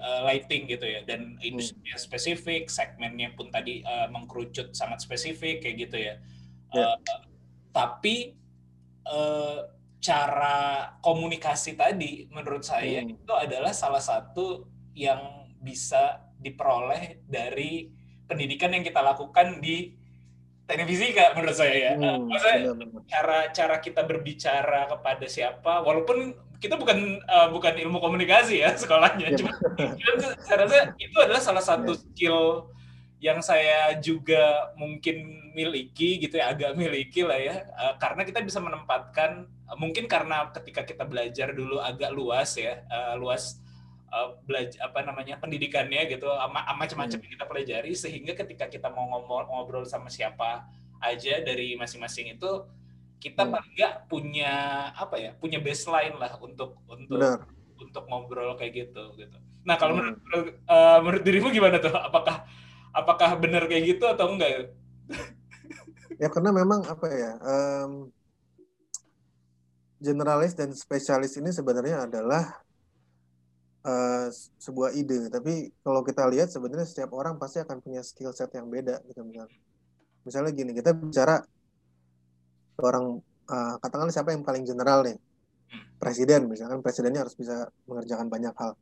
uh, lighting gitu ya dan industrinya spesifik segmennya pun tadi uh, mengkerucut sangat spesifik kayak gitu ya
Iya.
Uh, tapi uh, cara komunikasi tadi menurut saya
Hmm.
itu adalah salah satu yang bisa diperoleh dari pendidikan yang kita lakukan di teknik fisika menurut saya ya
Hmm,
maksudnya
benar-benar.
cara cara kita berbicara kepada siapa walaupun kita bukan uh, bukan ilmu komunikasi ya sekolahnya
Iya,
cuma cuma saya rasa itu adalah salah satu skill yang saya juga mungkin miliki gitu ya agak miliki lah ya Uh, karena kita bisa menempatkan uh, mungkin karena ketika kita belajar dulu agak luas ya uh, luas belajar apa namanya pendidikannya gitu ama ama macam-macam yang kita pelajari sehingga ketika kita mau ngomong ngobrol sama siapa aja dari masing-masing itu kita
Hmm.
paling nggak punya apa ya punya baseline lah untuk untuk
Benar.
untuk ngobrol kayak gitu gitu. Nah kalau
Hmm.
menurut eh, menurut dirimu gimana tuh? Apakah apakah benar kayak gitu atau enggak?
Ya karena memang apa ya, em, generalis dan spesialis ini sebenarnya adalah eh, sebuah ide. Tapi kalau kita lihat sebenarnya setiap orang pasti akan punya skill set yang beda gitu misalnya. Misalnya gini, kita bicara orang eh, katakanlah siapa yang paling general nih, presiden misalkan presidennya harus bisa mengerjakan banyak hal.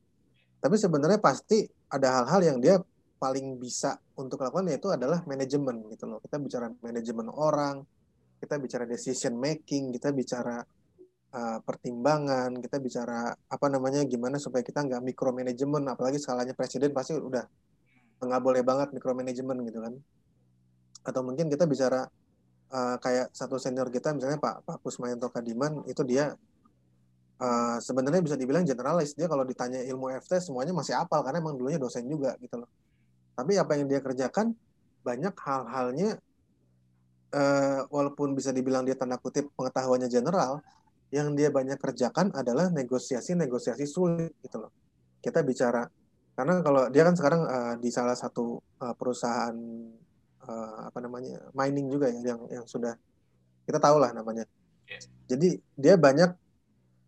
Tapi sebenarnya pasti ada hal-hal yang dia paling bisa untuk lakukan yaitu adalah manajemen gitu loh. Kita bicara manajemen orang, kita bicara decision making, kita bicara uh, pertimbangan, kita bicara apa namanya gimana supaya kita nggak micromanagement, apalagi skalanya presiden pasti udah nggak boleh banget micromanagement gitu kan. Atau mungkin kita bicara uh, kayak satu senior kita misalnya Pak Pak Kusmayanto Kadiman itu dia uh, sebenarnya bisa dibilang generalis dia kalau ditanya ilmu FT semuanya masih apal karena emang dulunya dosen juga gitu loh. Tapi apa yang dia kerjakan banyak hal-halnya eh, walaupun bisa dibilang dia tanda kutip pengetahuannya general, yang dia banyak kerjakan adalah negosiasi-negosiasi sulit gitu loh. Kita bicara karena kalau dia kan sekarang eh, di salah satu eh, perusahaan eh, apa namanya mining juga ya yang yang sudah kita tahu lah namanya.
Yes.
Jadi dia banyak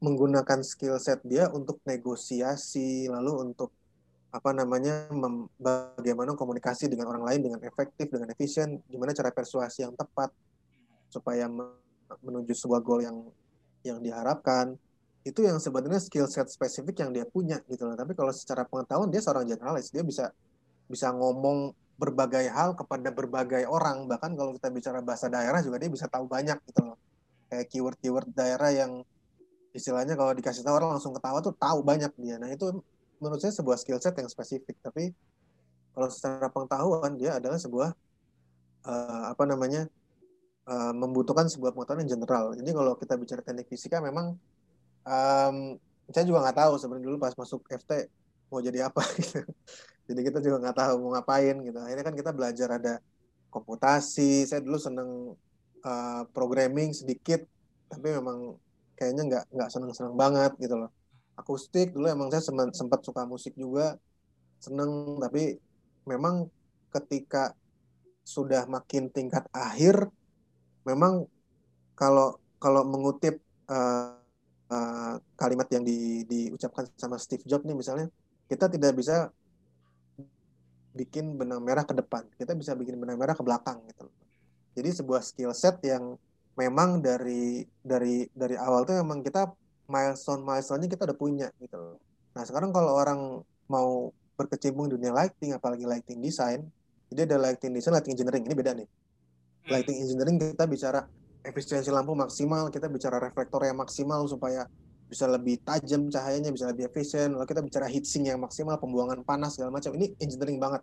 menggunakan skill set dia untuk negosiasi lalu untuk apa namanya mem- bagaimana komunikasi dengan orang lain dengan efektif dengan efisien gimana cara persuasi yang tepat supaya me- menuju sebuah goal yang yang diharapkan. Itu yang sebenarnya skill set spesifik yang dia punya gitu loh. Tapi kalau secara pengetahuan dia seorang generalis dia bisa bisa ngomong berbagai hal kepada berbagai orang. Bahkan kalau kita bicara bahasa daerah juga dia bisa tahu banyak gitu loh. Kayak keyword-keyword daerah yang istilahnya kalau dikasih tahu orang langsung ketawa tuh tahu banyak dia. Nah itu menurut saya sebuah skill set yang spesifik tapi kalau secara pengetahuan dia adalah sebuah uh, apa namanya uh, membutuhkan sebuah pengetahuan yang general. Jadi kalau kita bicara teknik fisika memang um, saya juga nggak tahu sebenarnya dulu pas masuk FT mau jadi apa gitu. Jadi kita juga nggak tahu mau ngapain gitu. Akhirnya kan kita belajar ada komputasi. Saya dulu seneng uh, programming sedikit tapi memang kayaknya nggak nggak seneng seneng banget gitu loh akustik dulu emang saya sempat suka musik juga seneng tapi memang ketika sudah makin tingkat akhir memang kalau kalau mengutip uh, uh, kalimat yang di, diucapkan sama Steve Jobs nih misalnya kita tidak bisa bikin benang merah ke depan kita bisa bikin benang merah ke belakang gitu jadi sebuah skill set yang memang dari dari dari awal tuh memang kita milestone milestone-nya kita udah punya gitu loh. Nah sekarang kalau orang mau berkecimpung di dunia lighting, apalagi lighting design, jadi ada lighting design, lighting engineering ini beda nih. Lighting engineering kita bicara efisiensi lampu maksimal, kita bicara reflektor yang maksimal supaya bisa lebih tajam cahayanya, bisa lebih efisien. Lalu kita bicara heat sink yang maksimal, pembuangan panas segala macam. Ini engineering banget,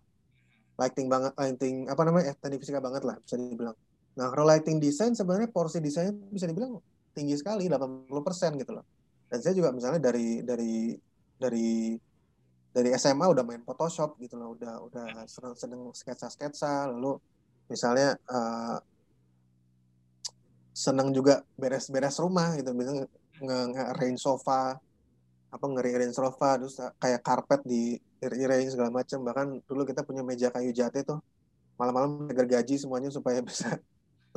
lighting banget, lighting apa namanya, eh, teknik fisika banget lah bisa dibilang. Nah kalau lighting design sebenarnya porsi desain bisa dibilang tinggi sekali 80% gitu loh. Dan saya juga misalnya dari dari dari dari SMA udah main Photoshop gitu loh, udah udah seneng seneng sketsa-sketsa, lalu misalnya uh, seneng juga beres-beres rumah gitu, misalnya nge-arrange sofa, apa nge-arrange sofa, terus kayak karpet di arrange segala macam. Bahkan dulu kita punya meja kayu jati tuh, malam-malam gergaji semuanya supaya bisa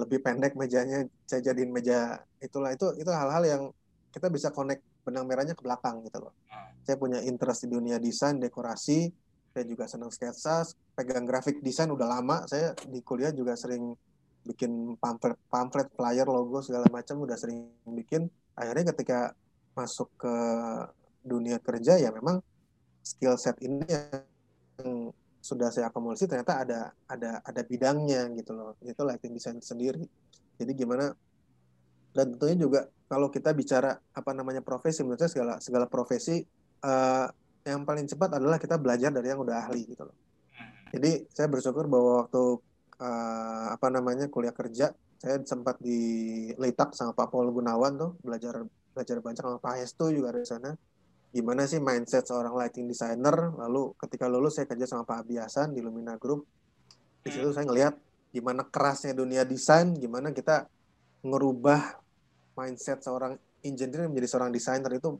lebih pendek mejanya. Saya jadiin meja itulah. Itu itu hal-hal yang kita bisa connect benang merahnya ke belakang gitu loh. Hmm. Saya punya interest di dunia desain, dekorasi, saya juga senang sketsa, pegang grafik desain udah lama. Saya di kuliah juga sering bikin pamflet, pamflet, flyer, logo segala macam udah sering bikin. Akhirnya ketika masuk ke dunia kerja ya memang skill set ini yang sudah saya akumulasi ternyata ada ada ada bidangnya gitu loh itu lighting design sendiri jadi gimana dan tentunya juga kalau kita bicara apa namanya profesi menurut saya segala segala profesi uh, yang paling cepat adalah kita belajar dari yang udah ahli gitu loh. Jadi saya bersyukur bahwa waktu uh, apa namanya kuliah kerja saya sempat di Litak sama Pak Paul Gunawan tuh belajar belajar banyak sama Pak Hestu juga di sana. Gimana sih mindset seorang lighting designer? Lalu ketika lulus saya kerja sama Pak Abiasan di Lumina Group. Di situ saya ngelihat gimana kerasnya dunia desain gimana kita ngerubah mindset seorang engineer menjadi seorang desainer itu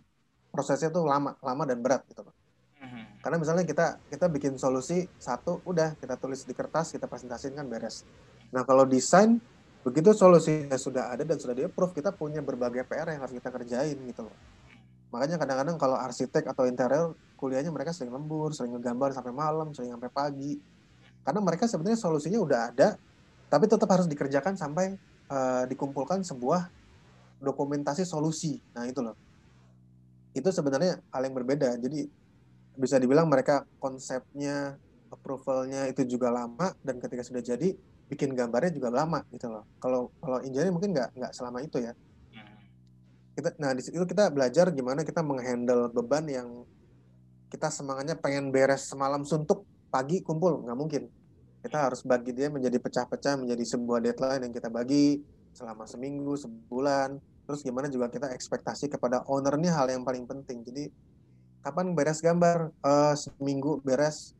prosesnya tuh lama lama dan berat gitu Pak. Hmm. Karena misalnya kita kita bikin solusi satu udah kita tulis di kertas kita presentasikan kan beres. Nah kalau desain begitu solusinya sudah ada dan sudah di approve kita punya berbagai PR yang harus kita kerjain gitu loh makanya kadang-kadang kalau arsitek atau interior kuliahnya mereka sering lembur sering ngegambar sampai malam sering sampai pagi karena mereka sebenarnya solusinya udah ada tapi tetap harus dikerjakan sampai uh, dikumpulkan sebuah dokumentasi solusi. Nah itu loh. Itu sebenarnya hal yang berbeda. Jadi bisa dibilang mereka konsepnya approvalnya itu juga lama dan ketika sudah jadi bikin gambarnya juga lama gitu loh. Kalau kalau engineer mungkin nggak nggak selama itu ya. Kita nah di situ kita belajar gimana kita menghandle beban yang kita semangatnya pengen beres semalam suntuk pagi kumpul. Nggak mungkin. Kita harus bagi dia menjadi pecah-pecah menjadi sebuah deadline yang kita bagi selama seminggu sebulan. Terus gimana juga kita ekspektasi kepada ownernya hal yang paling penting. Jadi kapan beres gambar? Uh, seminggu beres.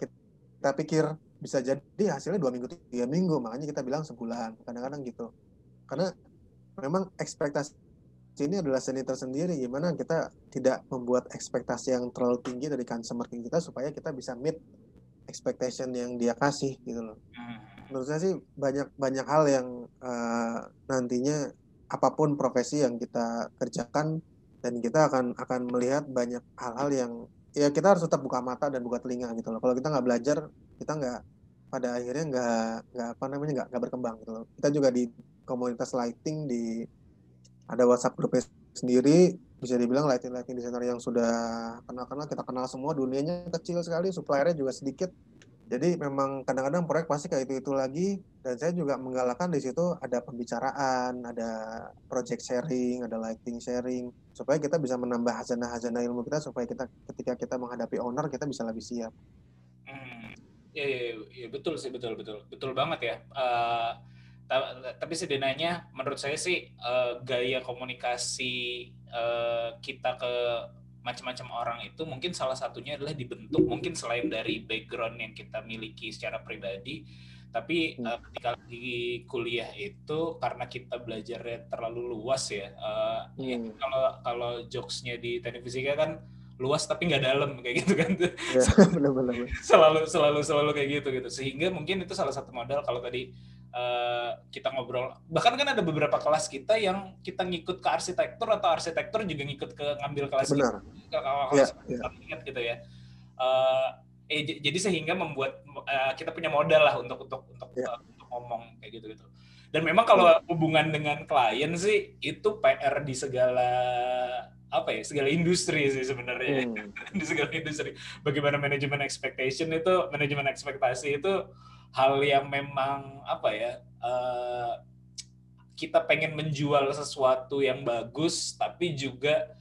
Kita pikir bisa jadi hasilnya dua minggu tiga minggu. Makanya kita bilang sebulan. Kadang-kadang gitu. Karena memang ekspektasi ini adalah seni tersendiri. Gimana kita tidak membuat ekspektasi yang terlalu tinggi dari customer kita supaya kita bisa meet expectation yang dia kasih gitu loh. Hmm. Menurut saya sih banyak banyak hal yang uh, nantinya apa pun profesi yang kita kerjakan dan kita akan akan melihat banyak hal-hal yang ya kita harus tetap buka mata dan buka telinga gitu loh. Kalau kita nggak belajar, kita nggak pada akhirnya nggak nggak apa namanya nggak nggak berkembang gitu loh. Kita juga di komunitas lighting di ada WhatsApp grup sendiri bisa dibilang lighting lighting designer yang sudah kenal-kenal kita kenal semua dunianya kecil sekali suppliernya juga sedikit jadi memang kadang-kadang proyek pasti kayak itu itu lagi dan saya juga menggalakkan di situ ada pembicaraan ada project sharing ada lighting sharing supaya kita bisa menambah hazanah-hazanah ilmu kita supaya kita ketika kita menghadapi owner kita bisa lebih siap.
Hmm. Ya, ya, betul sih betul betul betul banget ya. Uh, tapi setidaknya menurut saya sih uh, gaya komunikasi uh, kita ke macam-macam orang itu mungkin salah satunya adalah dibentuk mungkin selain dari background yang kita miliki secara pribadi tapi uh, ketika di kuliah itu karena kita belajarnya terlalu luas ya uh, hmm. ya kalau kalau jokesnya di teknik fisika kan luas tapi nggak dalam kayak gitu kan ya, bener -bener. selalu selalu selalu kayak gitu gitu sehingga mungkin itu salah satu modal kalau tadi uh, kita ngobrol bahkan kan ada beberapa kelas kita yang kita ngikut ke arsitektur atau arsitektur juga ngikut ke ngambil kelas
Benar.
Gitu, ke kelas yeah, yeah. gitu ya uh, eh, j- jadi sehingga membuat eh, kita punya modal lah untuk untuk untuk
Ya.
eh, untuk ngomong kayak gitu gitu dan memang kalau hubungan dengan klien sih itu PR di segala apa ya segala industri sih sebenarnya
Hmm.
di segala industri bagaimana manajemen expectation itu manajemen ekspektasi itu hal yang memang apa ya eh, kita pengen menjual sesuatu yang bagus tapi juga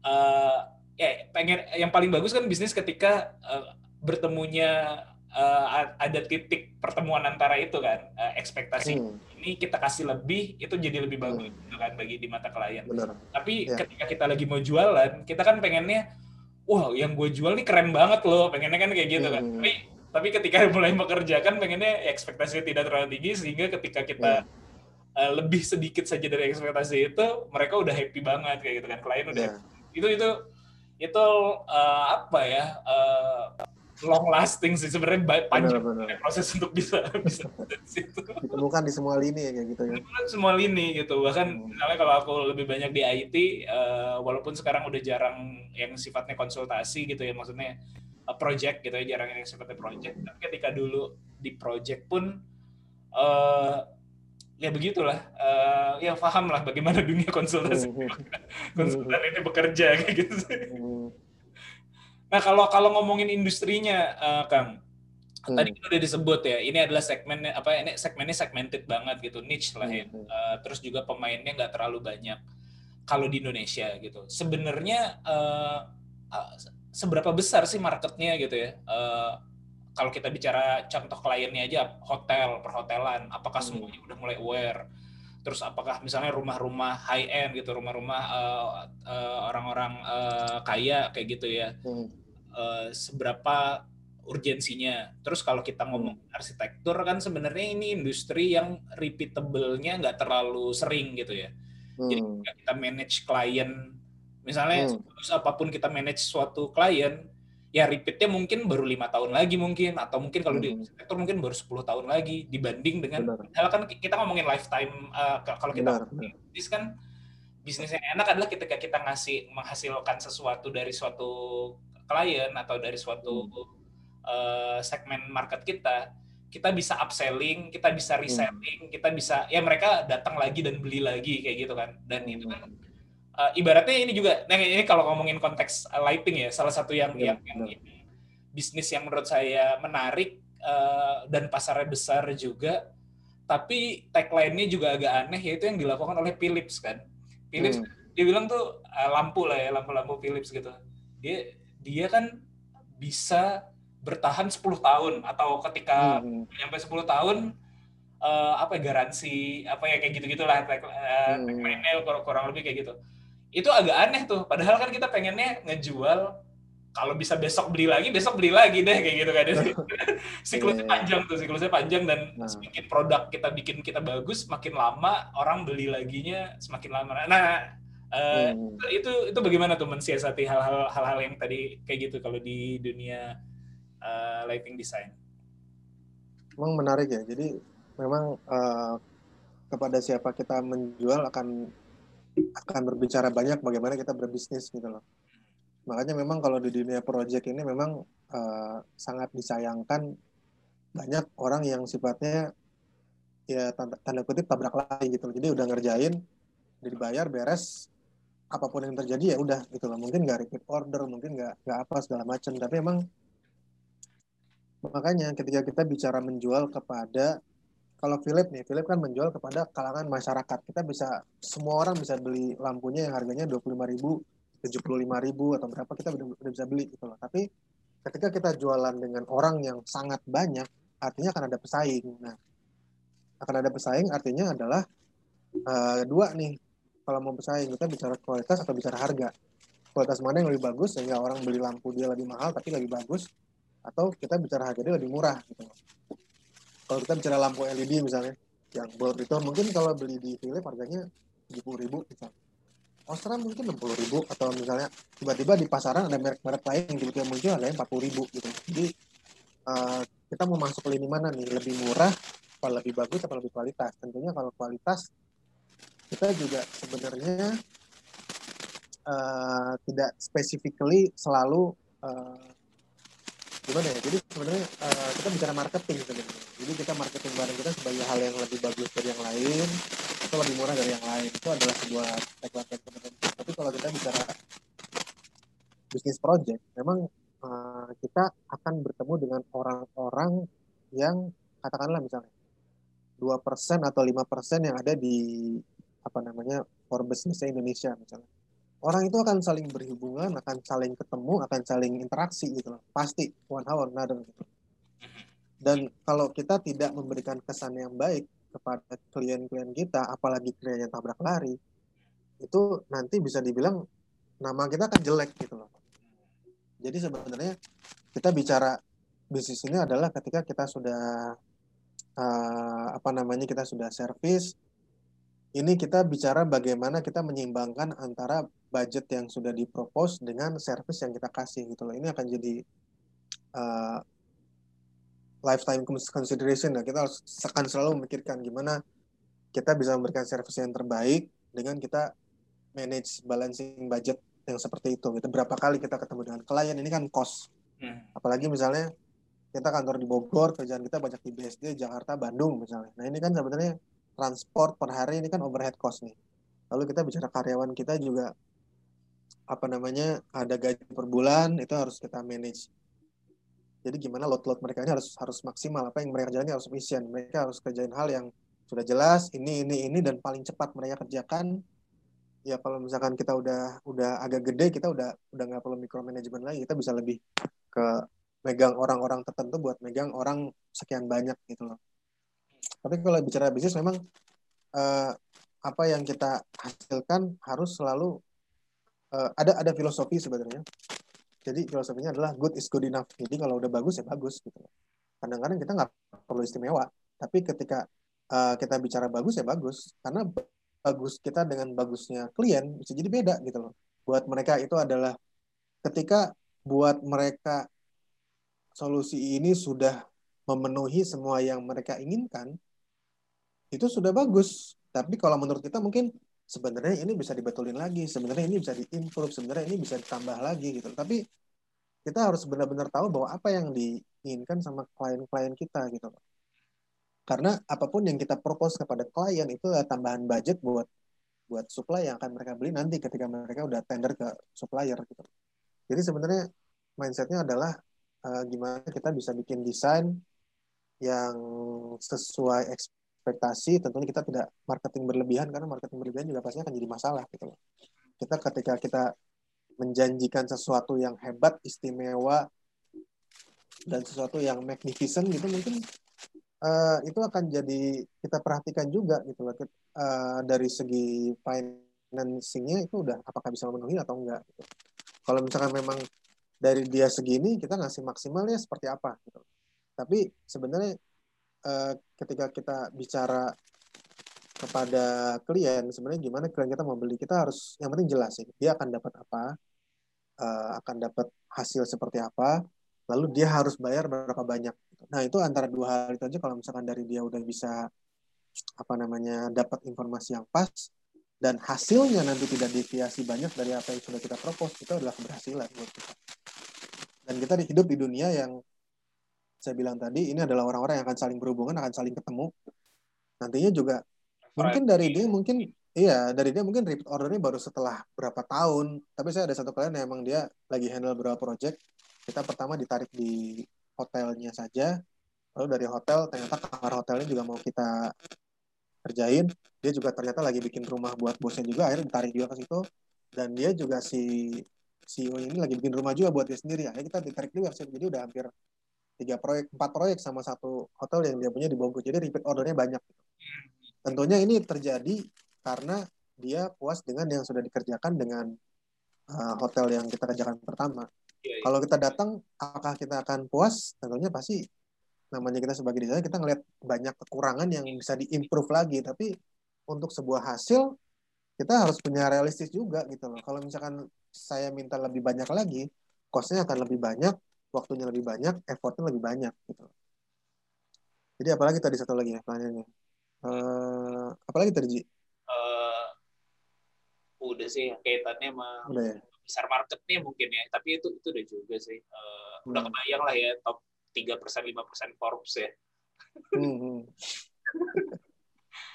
eh, ya pengen yang paling bagus kan bisnis ketika eh, bertemunya eh, ada titik pertemuan antara itu kan eh, ekspektasi
Hmm,
ini kita kasih lebih itu jadi lebih bagus
Hmm.
gitu kan bagi di mata klien
benar.
tapi
Ya.
ketika kita lagi mau jualan kita kan pengennya wah yang gue jual nih keren banget loh pengennya kan kayak gitu kan
Hmm.
tapi tapi ketika mulai bekerja kan pengennya ekspektasinya tidak terlalu tinggi sehingga ketika kita
Ya.
uh, lebih sedikit saja dari ekspektasi itu mereka udah happy banget kayak gitu kan klien udah
Ya.
itu itu itu uh, apa ya uh, long lasting sih sebenarnya panjang
Benar-benar.
proses untuk bisa bisa situ
Ditemukan di semua lini ya kayak gitu ya.
Kebetulan semua lini gitu bahkan
Hmm.
misalnya kalau aku lebih banyak di IT eh, walaupun sekarang udah jarang yang sifatnya konsultasi gitu ya maksudnya eh, project gitu ya jarang yang sifatnya project tapi ketika dulu di project pun eh ya begitulah Eh, ya paham lah bagaimana dunia konsultasi
Hmm,
konsultan ini bekerja kayak gitu sih.
hmm,
Nah kalau kalau ngomongin industrinya eh, Kang
hmm.
tadi kan udah disebut ya ini adalah segmen apa ini segmennya segmented banget gitu niche lah ya
Hmm.
Eh, terus juga pemainnya nggak terlalu banyak kalau di Indonesia gitu sebenarnya eh, seberapa besar sih marketnya gitu ya Eh, kalau kita bicara contoh kliennya aja hotel perhotelan apakah
Hmm.
semuanya udah mulai aware terus apakah misalnya rumah-rumah high end gitu rumah-rumah eh, eh, orang-orang eh, kaya kayak gitu ya
Hmm.
eh, seberapa urgensinya. Terus kalau kita ngomong arsitektur kan sebenarnya ini industri yang repeatable-nya nggak terlalu sering gitu ya. Jadi
Hmm.
ketika kita manage klien, misalnya
Hmm.
apa pun kita manage suatu klien, ya repeatnya mungkin baru lima tahun lagi mungkin, atau mungkin kalau di
Hmm.
arsitektur mungkin baru 10 tahun lagi dibanding dengan. Padahal kan kita ngomongin lifetime uh, kalau kita bisnis kan bisnis yang enak adalah ketika kita ngasih menghasilkan sesuatu dari suatu klien atau dari suatu uh, segmen market kita kita bisa upselling, kita bisa reselling, kita bisa ya mereka datang lagi dan beli lagi kayak gitu kan. Dan itu kan uh, ibaratnya ini juga nah ini kalau ngomongin konteks uh, lighting ya salah satu yang
Benar,
yang, yang ini, bisnis yang menurut saya menarik uh, dan pasarnya besar juga tapi tagline-nya juga agak aneh yaitu yang dilakukan oleh Philips kan. Philips
Hmm.
dia bilang tuh uh, lampu lah ya, lampu-lampu Philips gitu. Dia dia kan bisa bertahan 10 tahun atau ketika
Hmm.
sampai 10 tahun eh, apa ya, garansi apa ya kayak gitu-gitulah tag, eh,
Hmm.
tagline-nya kurang, kurang lebih kayak gitu. Itu agak aneh tuh. Padahal kan kita pengennya ngejual kalau bisa besok beli lagi, besok beli lagi deh kayak gitu kan. Siklusnya
Iya.
panjang tuh, siklusnya panjang dan
Nah.
semakin produk kita bikin kita bagus, makin lama orang beli laginya semakin lama. Nah, eh,
Hmm.
itu itu bagaimana tuh mensiasati hal-hal hal-hal yang tadi kayak gitu kalau di dunia uh, lighting design.
Memang menarik ya. Jadi memang eh, kepada siapa kita menjual akan akan berbicara banyak bagaimana kita berbisnis gitu loh. Makanya memang kalau di dunia project ini memang eh, sangat disayangkan banyak orang yang sifatnya ya tanda, tanda kutip tabrak lari gitu loh. Jadi udah ngerjain, udah dibayar, beres, apa pun yang terjadi ya udah gitu loh. Mungkin nggak repeat order, mungkin nggak nggak apa segala macam. Tapi emang makanya ketika kita bicara menjual kepada kalau Philip nih, Philip kan menjual kepada kalangan masyarakat. Kita bisa semua orang bisa beli lampunya yang harganya 25.000, 75.000 atau berapa kita udah, bisa beli gitu loh. Tapi ketika kita jualan dengan orang yang sangat banyak, artinya akan ada pesaing. Nah, akan ada pesaing artinya adalah eh, dua nih. Kalau mau bersaing kita bicara kualitas atau bicara harga. Kualitas mana yang lebih bagus sehingga orang beli lampu dia lebih mahal tapi lebih bagus atau kita bicara harga dia lebih murah gitu. Kalau kita bicara lampu LED misalnya yang bulb itu mungkin kalau beli di Philips harganya 70.000 misalnya. Osram mungkin 60.000 atau misalnya tiba-tiba di pasaran ada merek-merek lain yang tiba-tiba muncul harganya 40.000 gitu. Jadi eh, kita mau masuk lini mana nih? Lebih murah, apa lebih bagus, apa lebih kualitas? Tentunya kalau kualitas kita juga sebenarnya eh, tidak specifically selalu eh, gimana ya? Jadi sebenarnya uh, kita bicara marketing sebenarnya. Jadi kita marketing barang kita sebagai hal yang lebih bagus dari yang lain atau lebih murah dari yang lain itu adalah sebuah tagline sebenarnya tapi kalau kita bicara bisnis project memang uh, kita akan bertemu dengan orang-orang yang katakanlah misalnya dua persen atau lima persen yang ada di apa namanya Forbes Indonesia misalnya orang itu akan saling berhubungan, akan saling ketemu, akan saling interaksi gitu loh. Pasti one hour another gitu. Dan kalau kita tidak memberikan kesan yang baik kepada klien-klien kita, apalagi klien yang tabrak lari, itu nanti bisa dibilang nama kita akan jelek gitu loh. Jadi sebenarnya kita bicara bisnis ini adalah ketika kita sudah uh, apa namanya kita sudah servis, ini kita bicara bagaimana kita menyeimbangkan antara budget yang sudah dipropose dengan service yang kita kasih gitu loh. Ini akan jadi uh, lifetime consideration ya. Kita harus akan selalu memikirkan gimana kita bisa memberikan service yang terbaik dengan kita manage balancing budget yang seperti itu. Gitu. Berapa kali kita ketemu dengan klien ini kan cost. Hmm. Apalagi misalnya kita kantor di Bogor, kerjaan kita banyak di BSD, Jakarta, Bandung misalnya. Nah ini kan sebenarnya transport per hari ini kan overhead cost nih. Lalu kita bicara karyawan kita juga apa namanya ada gaji per bulan itu harus kita manage. Jadi gimana load-load mereka ini harus harus maksimal apa yang mereka kerjain harus efisien. Mereka harus kerjain hal yang sudah jelas ini ini ini dan paling cepat mereka kerjakan. Ya kalau misalkan kita udah udah agak gede kita udah udah nggak perlu micromanagement lagi kita bisa lebih ke megang orang-orang tertentu buat megang orang sekian banyak gitu loh. Tapi kalau bicara bisnis memang uh, apa yang kita hasilkan harus selalu uh, ada ada filosofi sebenarnya. Jadi filosofinya adalah good is good enough. Jadi kalau udah bagus ya bagus gitu. Kadang-kadang kita nggak perlu istimewa, tapi ketika uh, kita bicara bagus ya bagus karena bagus kita dengan bagusnya klien bisa jadi beda gitu loh. Buat mereka itu adalah ketika buat mereka solusi ini sudah memenuhi semua yang mereka inginkan, itu sudah bagus. Tapi kalau menurut kita mungkin sebenarnya ini bisa dibetulin lagi, sebenarnya ini bisa diimprove, sebenarnya ini bisa ditambah lagi gitu. Tapi kita harus benar-benar tahu bahwa apa yang diinginkan sama klien-klien kita gitu. Karena apa pun yang kita propose kepada klien itu tambahan budget buat buat supply yang akan mereka beli nanti ketika mereka udah tender ke supplier gitu. Jadi sebenarnya mindsetnya adalah uh, gimana kita bisa bikin desain yang sesuai ekspektasi tentunya kita tidak marketing berlebihan karena marketing berlebihan juga pastinya akan jadi masalah gitu loh. Kita ketika kita menjanjikan sesuatu yang hebat, istimewa dan sesuatu yang magnificent gitu mungkin uh, itu akan jadi kita perhatikan juga gitu loh. Uh, dari segi financingnya itu udah apakah bisa memenuhi atau enggak gitu. Kalau misalkan memang dari dia segini kita ngasih maksimalnya seperti apa gitu. Tapi sebenarnya uh, ketika kita bicara kepada klien sebenarnya gimana klien kita mau beli kita harus yang penting jelasin dia akan dapat apa uh, akan dapat hasil seperti apa lalu dia harus bayar berapa banyak. Nah itu antara dua hal itu aja kalau misalkan dari dia udah bisa apa namanya dapat informasi yang pas dan hasilnya nanti tidak deviasi banyak dari apa yang sudah kita propose itu adalah keberhasilan buat kita. Dan kita hidup di dunia yang saya bilang tadi ini adalah orang-orang yang akan saling berhubungan akan saling ketemu. Nantinya juga mungkin dari dia mungkin iya dari dia mungkin repeat ordernya baru setelah berapa tahun. Tapi saya ada satu klien yang emang dia lagi handle beberapa project. Kita pertama ditarik di hotelnya saja. Lalu dari hotel ternyata kamar hotelnya juga mau kita kerjain. Dia juga ternyata lagi bikin rumah buat bosnya juga akhirnya ditarik juga ke situ. Dan dia juga si CEO ini lagi bikin rumah juga buat dia sendiri. Akhirnya kita ditarik juga jadi udah hampir tiga proyek empat proyek sama satu hotel yang dia punya di Bogor jadi repeat ordernya banyak. Tentunya ini terjadi karena dia puas dengan yang sudah dikerjakan dengan uh, hotel yang kita kerjakan pertama. Ya, ya. kalau kita datang apakah kita akan puas? Tentunya pasti namanya kita sebagai desainer kita ngelihat banyak kekurangan yang bisa diimprove lagi. Tapi untuk sebuah hasil kita harus punya realistis juga gitu loh. Kalau misalkan saya minta lebih banyak lagi costnya akan lebih banyak waktunya lebih banyak, effortnya lebih banyak gitu. Jadi apalagi tadi satu lagi ya pertanyaannya. Uh, apalagi tadi Ji?
Uh, udah sih kaitannya sama
udah ya?
besar marketnya mungkin ya tapi itu itu udah juga sih uh, udah
Hmm.
kebayang lah ya top 3 persen 5 persen Forbes ya
Hmm, hmm.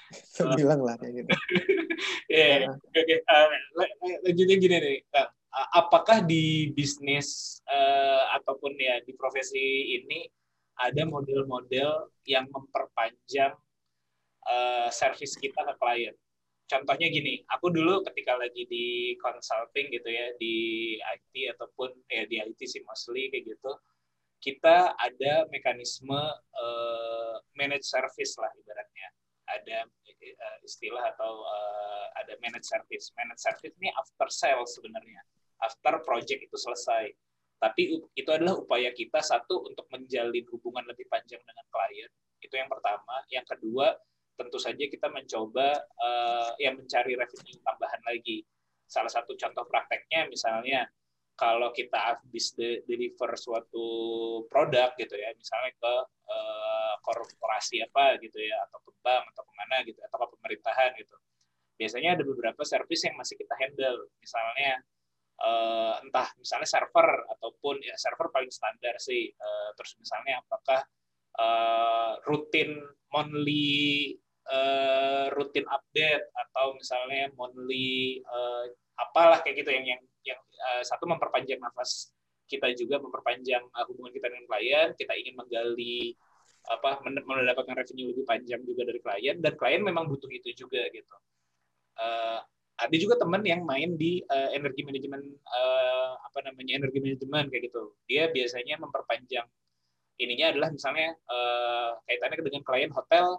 Bilang lah kayak gitu.
Iya,
Nah.
oke oke. La- la- lanjutnya gini nih, Kak. Apakah di bisnis eh, ataupun ya di profesi ini ada model-model yang memperpanjang eh, service kita ke klien? Contohnya gini, aku dulu ketika lagi di consulting gitu ya di IT ataupun ya di IT sih mostly kayak gitu, kita ada mekanisme eh, manage service lah ibaratnya ada uh, istilah atau uh, ada managed service. Managed service ini after sales sebenarnya, after project itu selesai. Tapi itu adalah upaya kita satu untuk menjalin hubungan lebih panjang dengan klien. Itu yang pertama. Yang kedua, tentu saja kita mencoba uh, ya mencari revenue tambahan lagi. Salah satu contoh prakteknya misalnya kalau kita habis de- deliver suatu produk gitu ya, misalnya ke eh, korporasi apa gitu ya, atau ke bank atau ke mana gitu, atau ke pemerintahan gitu. Biasanya ada beberapa service yang masih kita handle, misalnya eh, entah misalnya server ataupun ya server paling standar sih. Eh, terus misalnya apakah eh, rutin monthly eh, rutin update atau misalnya monthly eh, apalah kayak gitu yang yang yang eh, satu memperpanjang nafas kita juga memperpanjang eh, hubungan kita dengan klien. Kita ingin menggali apa men- mendapatkan revenue lebih panjang juga dari klien dan klien memang butuh itu juga gitu. Eh, ada juga teman yang main di eh, energi manajemen eh, apa namanya energi manajemen kayak gitu. Dia biasanya memperpanjang ininya adalah misalnya eh, kaitannya dengan klien hotel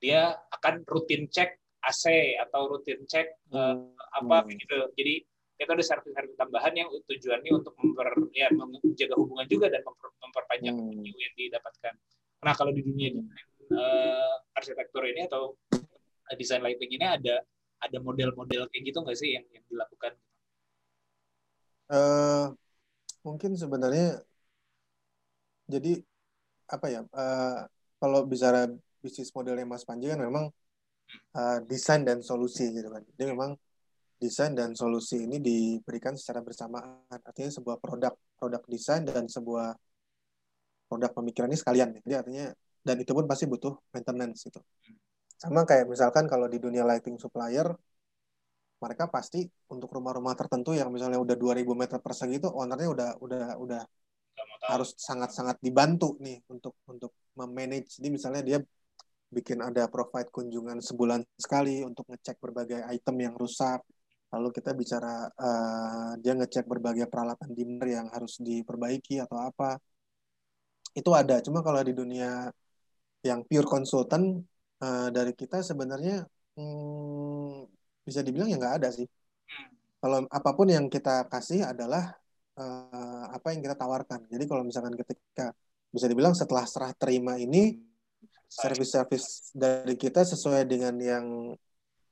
dia akan rutin cek AC atau rutin cek eh, apa
Hmm.
gitu. Jadi itu ada service-service tambahan yang tujuannya untuk memper, ya, menjaga hubungan juga dan memper- memperpanjang
Hmm.
yang didapatkan. Nah kalau di dunia eh, arsitektur ini atau desain lighting ini ada ada model-model kayak gitu nggak sih yang yang dilakukan?
Eh, mungkin sebenarnya jadi apa ya eh, kalau bicara bisnis modelnya Mas Panji kan memang eh, desain dan solusi gitu kan. Jadi memang desain dan solusi ini diberikan secara bersamaan. Artinya sebuah produk produk desain dan sebuah produk pemikiran ini sekalian. Jadi artinya dan itu pun pasti butuh maintenance gitu. Sama kayak misalkan kalau di dunia lighting supplier mereka pasti untuk rumah-rumah tertentu yang misalnya udah 2000 meter persegi itu ownernya udah udah udah harus sangat-sangat dibantu nih untuk untuk memanage. Jadi misalnya dia bikin ada provide kunjungan sebulan sekali untuk ngecek berbagai item yang rusak. Lalu kita bicara eh, dia ngecek berbagai peralatan dimmer yang harus diperbaiki atau apa. Itu ada. Cuma kalau di dunia yang pure consultant eh, dari kita sebenarnya hmm, bisa dibilang ya nggak ada sih. Kalau apa pun yang kita kasih adalah eh, apa yang kita tawarkan. Jadi kalau misalkan ketika bisa dibilang setelah serah terima ini service-service dari kita sesuai dengan yang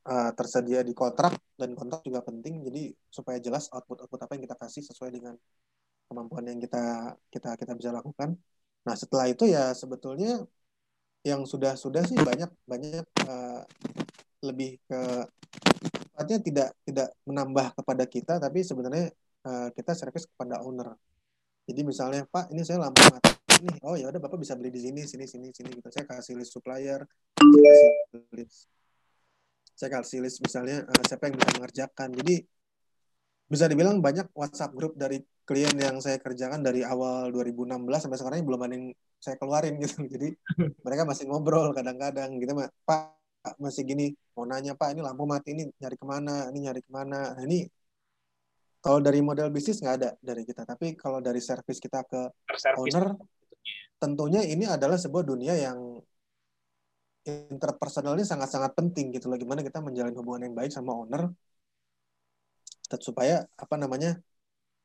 eh, tersedia di kontrak dan kontrak juga penting. Jadi supaya jelas output-output apa yang kita kasih sesuai dengan kemampuan yang kita kita kita bisa lakukan. Nah setelah itu ya sebetulnya yang sudah sudah sih banyak banyak eh, lebih ke sifatnya tidak tidak menambah kepada kita tapi sebenarnya eh, kita service kepada owner. Jadi misalnya Pak ini saya lampu mati nih. Oh ya udah Bapak bisa beli di sini sini sini sini gitu. Saya kasih list supplier, saya kasih list saya kasih list misalnya eh, siapa yang bisa mengerjakan. Jadi bisa dibilang banyak WhatsApp grup dari klien yang saya kerjakan dari awal 2016 sampai sekarang ini belum ada yang saya keluarin gitu. Jadi mereka masih ngobrol kadang-kadang gitu Pak masih gini mau nanya Pak ini lampu mati ini nyari ke mana ini nyari ke mana nah, ini kalau dari model bisnis nggak ada dari kita tapi kalau dari service kita ke owner tentunya ini adalah sebuah dunia yang interpersonalnya sangat-sangat penting gitu loh. Gimana kita menjalin hubungan yang baik sama owner supaya apa namanya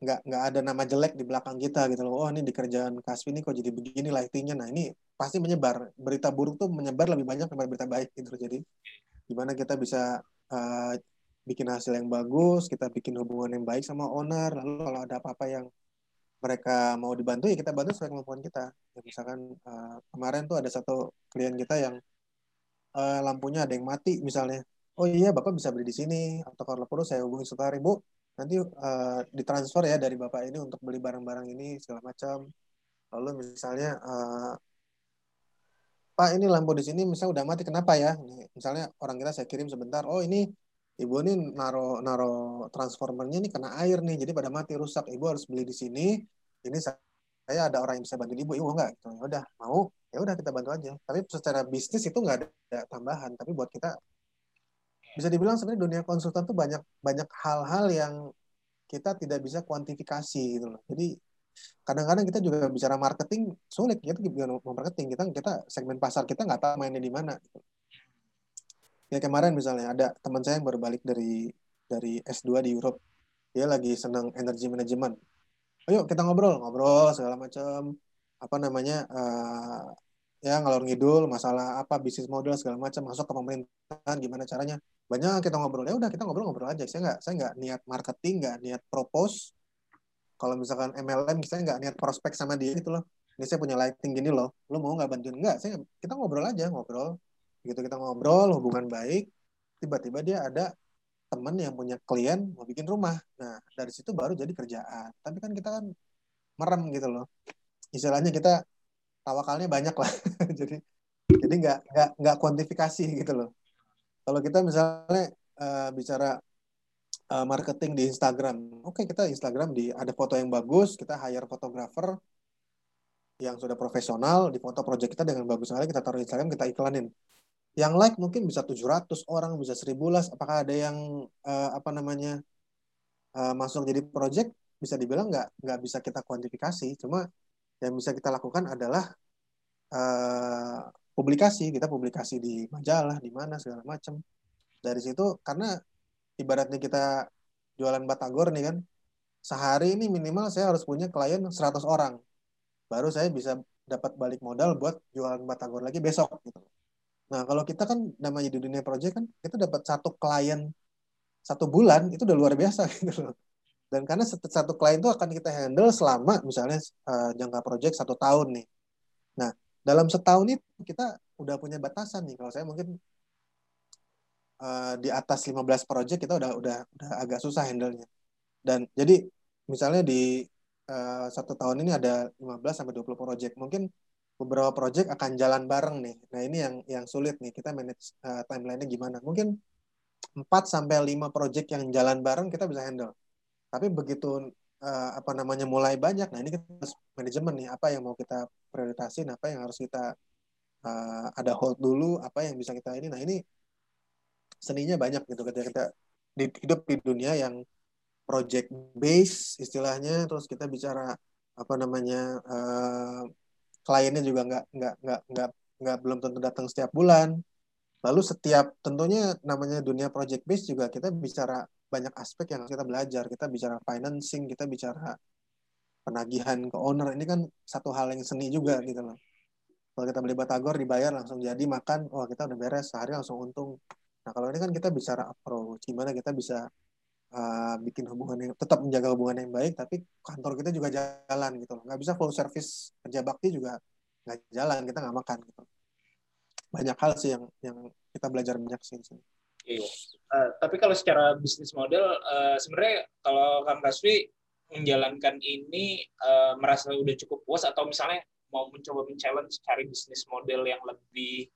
nggak nggak ada nama jelek di belakang kita gitu loh. Oh ini di kerjaan Kaspi ini kok jadi begini lightingnya. Nah ini pasti menyebar. Berita buruk tuh menyebar lebih banyak daripada berita baik gitu jadi gimana kita bisa uh, bikin hasil yang bagus kita bikin hubungan yang baik sama owner. Lalu kalau ada apa-apa yang mereka mau dibantu ya kita bantu sesuai kemampuan kita. Ya, misalkan uh, kemarin tuh ada satu klien kita yang uh, lampunya ada yang mati misalnya. Oh iya bapak bisa beli di sini atau kalau perlu saya hubungi sekitar ibu nanti uh, ditransfer ya dari bapak ini untuk beli barang-barang ini segala macam. Lalu misalnya uh, Pak ini lampu di sini misalnya udah mati kenapa ya? Misalnya orang kita saya kirim sebentar, oh ini ibu ini naro naro transformernya ini kena air nih, jadi pada mati rusak. Ibu harus beli di sini. Ini saya ada orang yang bisa bantu ibu, ibu enggak? Gitu. Ya udah mau, ya udah kita bantu aja. Tapi secara bisnis itu nggak ada, tambahan. Tapi buat kita bisa dibilang sebenarnya dunia konsultan tuh banyak banyak hal-hal yang kita tidak bisa kuantifikasi gitu loh. Jadi kadang-kadang kita juga bicara marketing sulit juga mau marketing kita kita segmen pasar kita nggak tahu mainnya di mana gitu. Ya kemarin misalnya ada teman saya yang baru balik dari dari S2 di Europe. Dia lagi senang energi manajemen. Ayo kita ngobrol. Ngobrol segala macam apa namanya uh, ya ngalor ngidul masalah apa bisnis model segala macam masuk ke pemerintahan gimana caranya. Banyak kita ngobrol. Ya udah kita ngobrol-ngobrol aja. Saya nggak saya nggak niat marketing nggak niat propose. Kalau misalkan MLM saya nggak niat prospek sama dia gitu loh. Ini saya punya lighting gini loh. Lo mau nggak bantuin? Nggak saya kita ngobrol aja ngobrol gitu kita ngobrol hubungan baik tiba-tiba dia ada teman yang punya klien mau bikin rumah nah dari situ baru jadi kerjaan tapi kan kita kan merem gitu loh istilahnya kita tawakalnya banyak lah jadi jadi nggak nggak nggak kuantifikasi gitu loh kalau kita misalnya uh, bicara uh, marketing di Instagram. Oke, okay, kita Instagram di ada foto yang bagus, kita hire fotografer yang sudah profesional di foto project kita dengan bagus sekali kita taruh di Instagram kita iklanin. Yang like mungkin bisa 700 orang, bisa 1000 las. Apakah ada yang uh, apa namanya uh, masuk jadi project? Bisa dibilang nggak nggak bisa kita kuantifikasi. Cuma yang bisa kita lakukan adalah uh, publikasi. Kita publikasi di majalah, di mana segala macam. Dari situ karena ibaratnya kita jualan batagor nih kan sehari ini minimal saya harus punya klien 100 orang baru saya bisa dapat balik modal buat jualan batagor lagi besok gitu nah kalau kita kan namanya di dunia project kan kita dapat satu klien satu bulan itu udah luar biasa gitu loh dan karena satu klien itu akan kita handle selama misalnya uh, jangka project satu tahun nih nah dalam setahun itu kita udah punya batasan nih kalau saya mungkin uh, di atas 15 project kita udah udah udah agak susah handle-nya. Dan jadi misalnya di uh, satu tahun ini ada 15 sampai 20 project. Mungkin beberapa project akan jalan bareng nih. Nah, ini yang yang sulit nih kita manage uh, timeline-nya gimana. Mungkin 4 sampai 5 project yang jalan bareng kita bisa handle. Tapi begitu uh, apa namanya mulai banyak, nah ini kita manajemen nih, apa yang mau kita prioritasin, apa yang harus kita uh, ada hold dulu, apa yang bisa kita ini. Nah, ini seninya banyak gitu ketika kita hidup di dunia yang project base istilahnya terus kita bicara apa namanya uh, kliennya juga nggak nggak nggak nggak nggak belum tentu datang setiap bulan. Lalu setiap tentunya namanya dunia project base juga kita bicara banyak aspek yang kita belajar. Kita bicara financing kita bicara penagihan ke owner. Ini kan satu hal yang seni juga gitu loh. Kalau kita beli batagor dibayar langsung jadi makan wah kita udah beres sehari langsung untung. Nah kalau ini kan kita bicara approach, gimana kita bisa uh, bikin hubungan yang tetap menjaga hubungan yang baik, tapi kantor kita juga jalan gitu loh. Nggak bisa full service kerja bakti juga nggak jalan, kita nggak makan gitu. Banyak hal sih yang yang kita belajar banyak sih.
Iya. Uh, tapi kalau secara bisnis model, uh, sebenarnya kalau Kang Kaswi menjalankan ini uh, merasa udah cukup puas atau misalnya mau mencoba men-challenge cari bisnis model yang lebih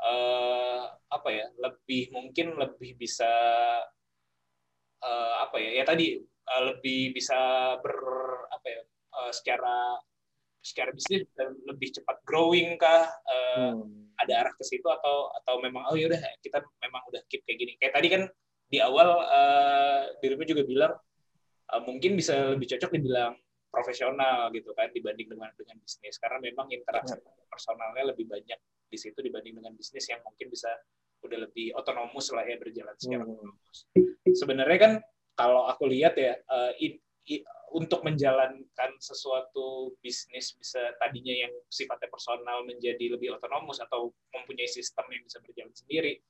uh, apa ya lebih mungkin lebih bisa uh, apa ya ya tadi uh, lebih bisa ber apa ya uh, secara secara bisnis dan lebih cepat growing kah uh, hmm. ada arah ke situ atau atau memang oh yaudah kita memang udah keep kayak gini kayak tadi kan di awal uh, dirimu juga bilang uh, mungkin bisa lebih cocok dibilang profesional gitu kan dibanding dengan dengan bisnis karena memang interaksi ya. personalnya lebih banyak di situ dibanding dengan bisnis yang mungkin bisa udah lebih otonomus lah ya berjalan secara hmm. otonomus. Sebenarnya kan kalau aku lihat ya uh, in, in, untuk menjalankan sesuatu bisnis bisa tadinya yang sifatnya personal menjadi lebih otonomus atau mempunyai sistem yang bisa berjalan sendiri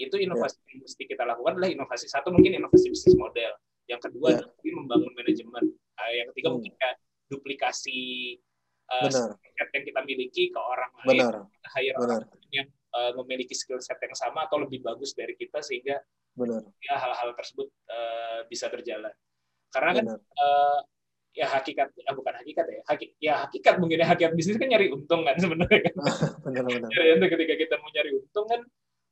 itu inovasi yeah. yang mesti kita lakukan adalah inovasi satu mungkin inovasi bisnis model yang kedua yeah. adalah membangun manajemen uh, yang ketiga hmm. mungkin kayak duplikasi uh, yang kita miliki ke orang lain
Benar.
kita hire Benar. orang yang uh, memiliki skill set yang sama atau lebih bagus dari kita sehingga
benar.
ya hal-hal tersebut eh, bisa berjalan. Karena kan
benar.
eh, ya hakikat eh, bukan hakikat ya, haki, ya hakikat mungkin ya hakikat bisnis kan nyari untung kan sebenarnya kan.
benar benar.
Nyari untung ketika kita mau nyari untung kan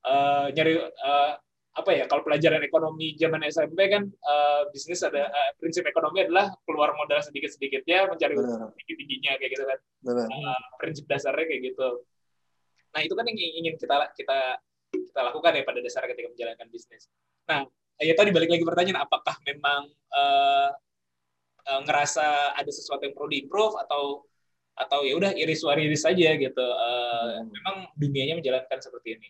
eh, nyari eh, apa ya kalau pelajaran ekonomi zaman SMP kan eh, bisnis ada eh, prinsip ekonomi adalah keluar modal sedikit sedikitnya mencari untung tinggi tingginya kayak gitu kan.
Benar.
Eh, prinsip dasarnya kayak gitu nah itu kan yang ingin kita kita kita lakukan ya pada dasar ketika menjalankan bisnis. Nah ya tadi balik lagi pertanyaan apakah memang eh, eh, ngerasa ada sesuatu yang perlu diimprove atau atau ya udah iris waris saja gitu Eh,
Hmm.
memang dunianya menjalankan seperti ini.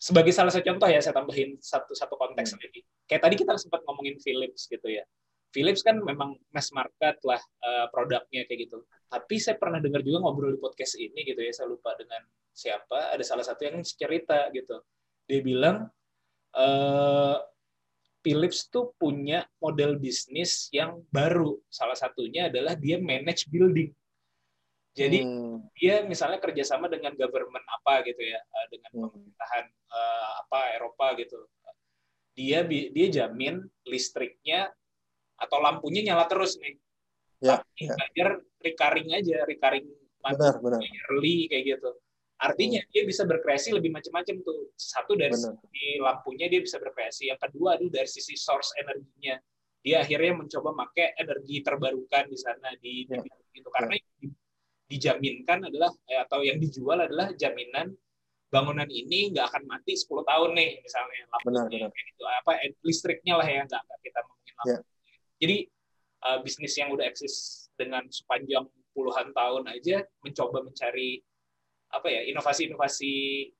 Sebagai salah satu contoh ya saya tambahin satu satu konteks
Hmm.
lagi. Kayak tadi kita sempat ngomongin Philips gitu ya. Philips kan memang mass market lah eh, produknya kayak gitu. Tapi saya pernah dengar juga ngobrol di podcast ini gitu ya saya lupa dengan siapa ada salah satu yang cerita gitu. Dia bilang eh, Philips tuh punya model bisnis yang baru. Salah satunya adalah dia manage building. Jadi
Hmm,
dia misalnya kerjasama dengan government apa gitu ya eh, dengan
Hmm.
pemerintahan eh, apa Eropa gitu. Dia dia jamin listriknya atau lampunya nyala terus nih.
Ya,
tapi
ya.
bayar recurring aja recurring
benar benar.
yearly kayak gitu artinya dia bisa berkreasi lebih macam-macam tuh. Satu dari sisi lampunya dia bisa berkreasi. Yang kedua aduh dari sisi source energinya. Dia akhirnya mencoba pakai energi terbarukan di sana di, di
Ya.
gitu karena yang di- dijaminkan adalah eh, atau yang dijual adalah jaminan bangunan ini nggak akan mati 10 tahun nih misalnya. Lampunya
Benar, benar.
kayak gitu. Apa eh, listriknya lah ya nggak kita ngomongin lampu
Ya.
jadi eh, bisnis yang udah eksis dengan sepanjang puluhan tahun aja mencoba mencari apa ya inovasi-inovasi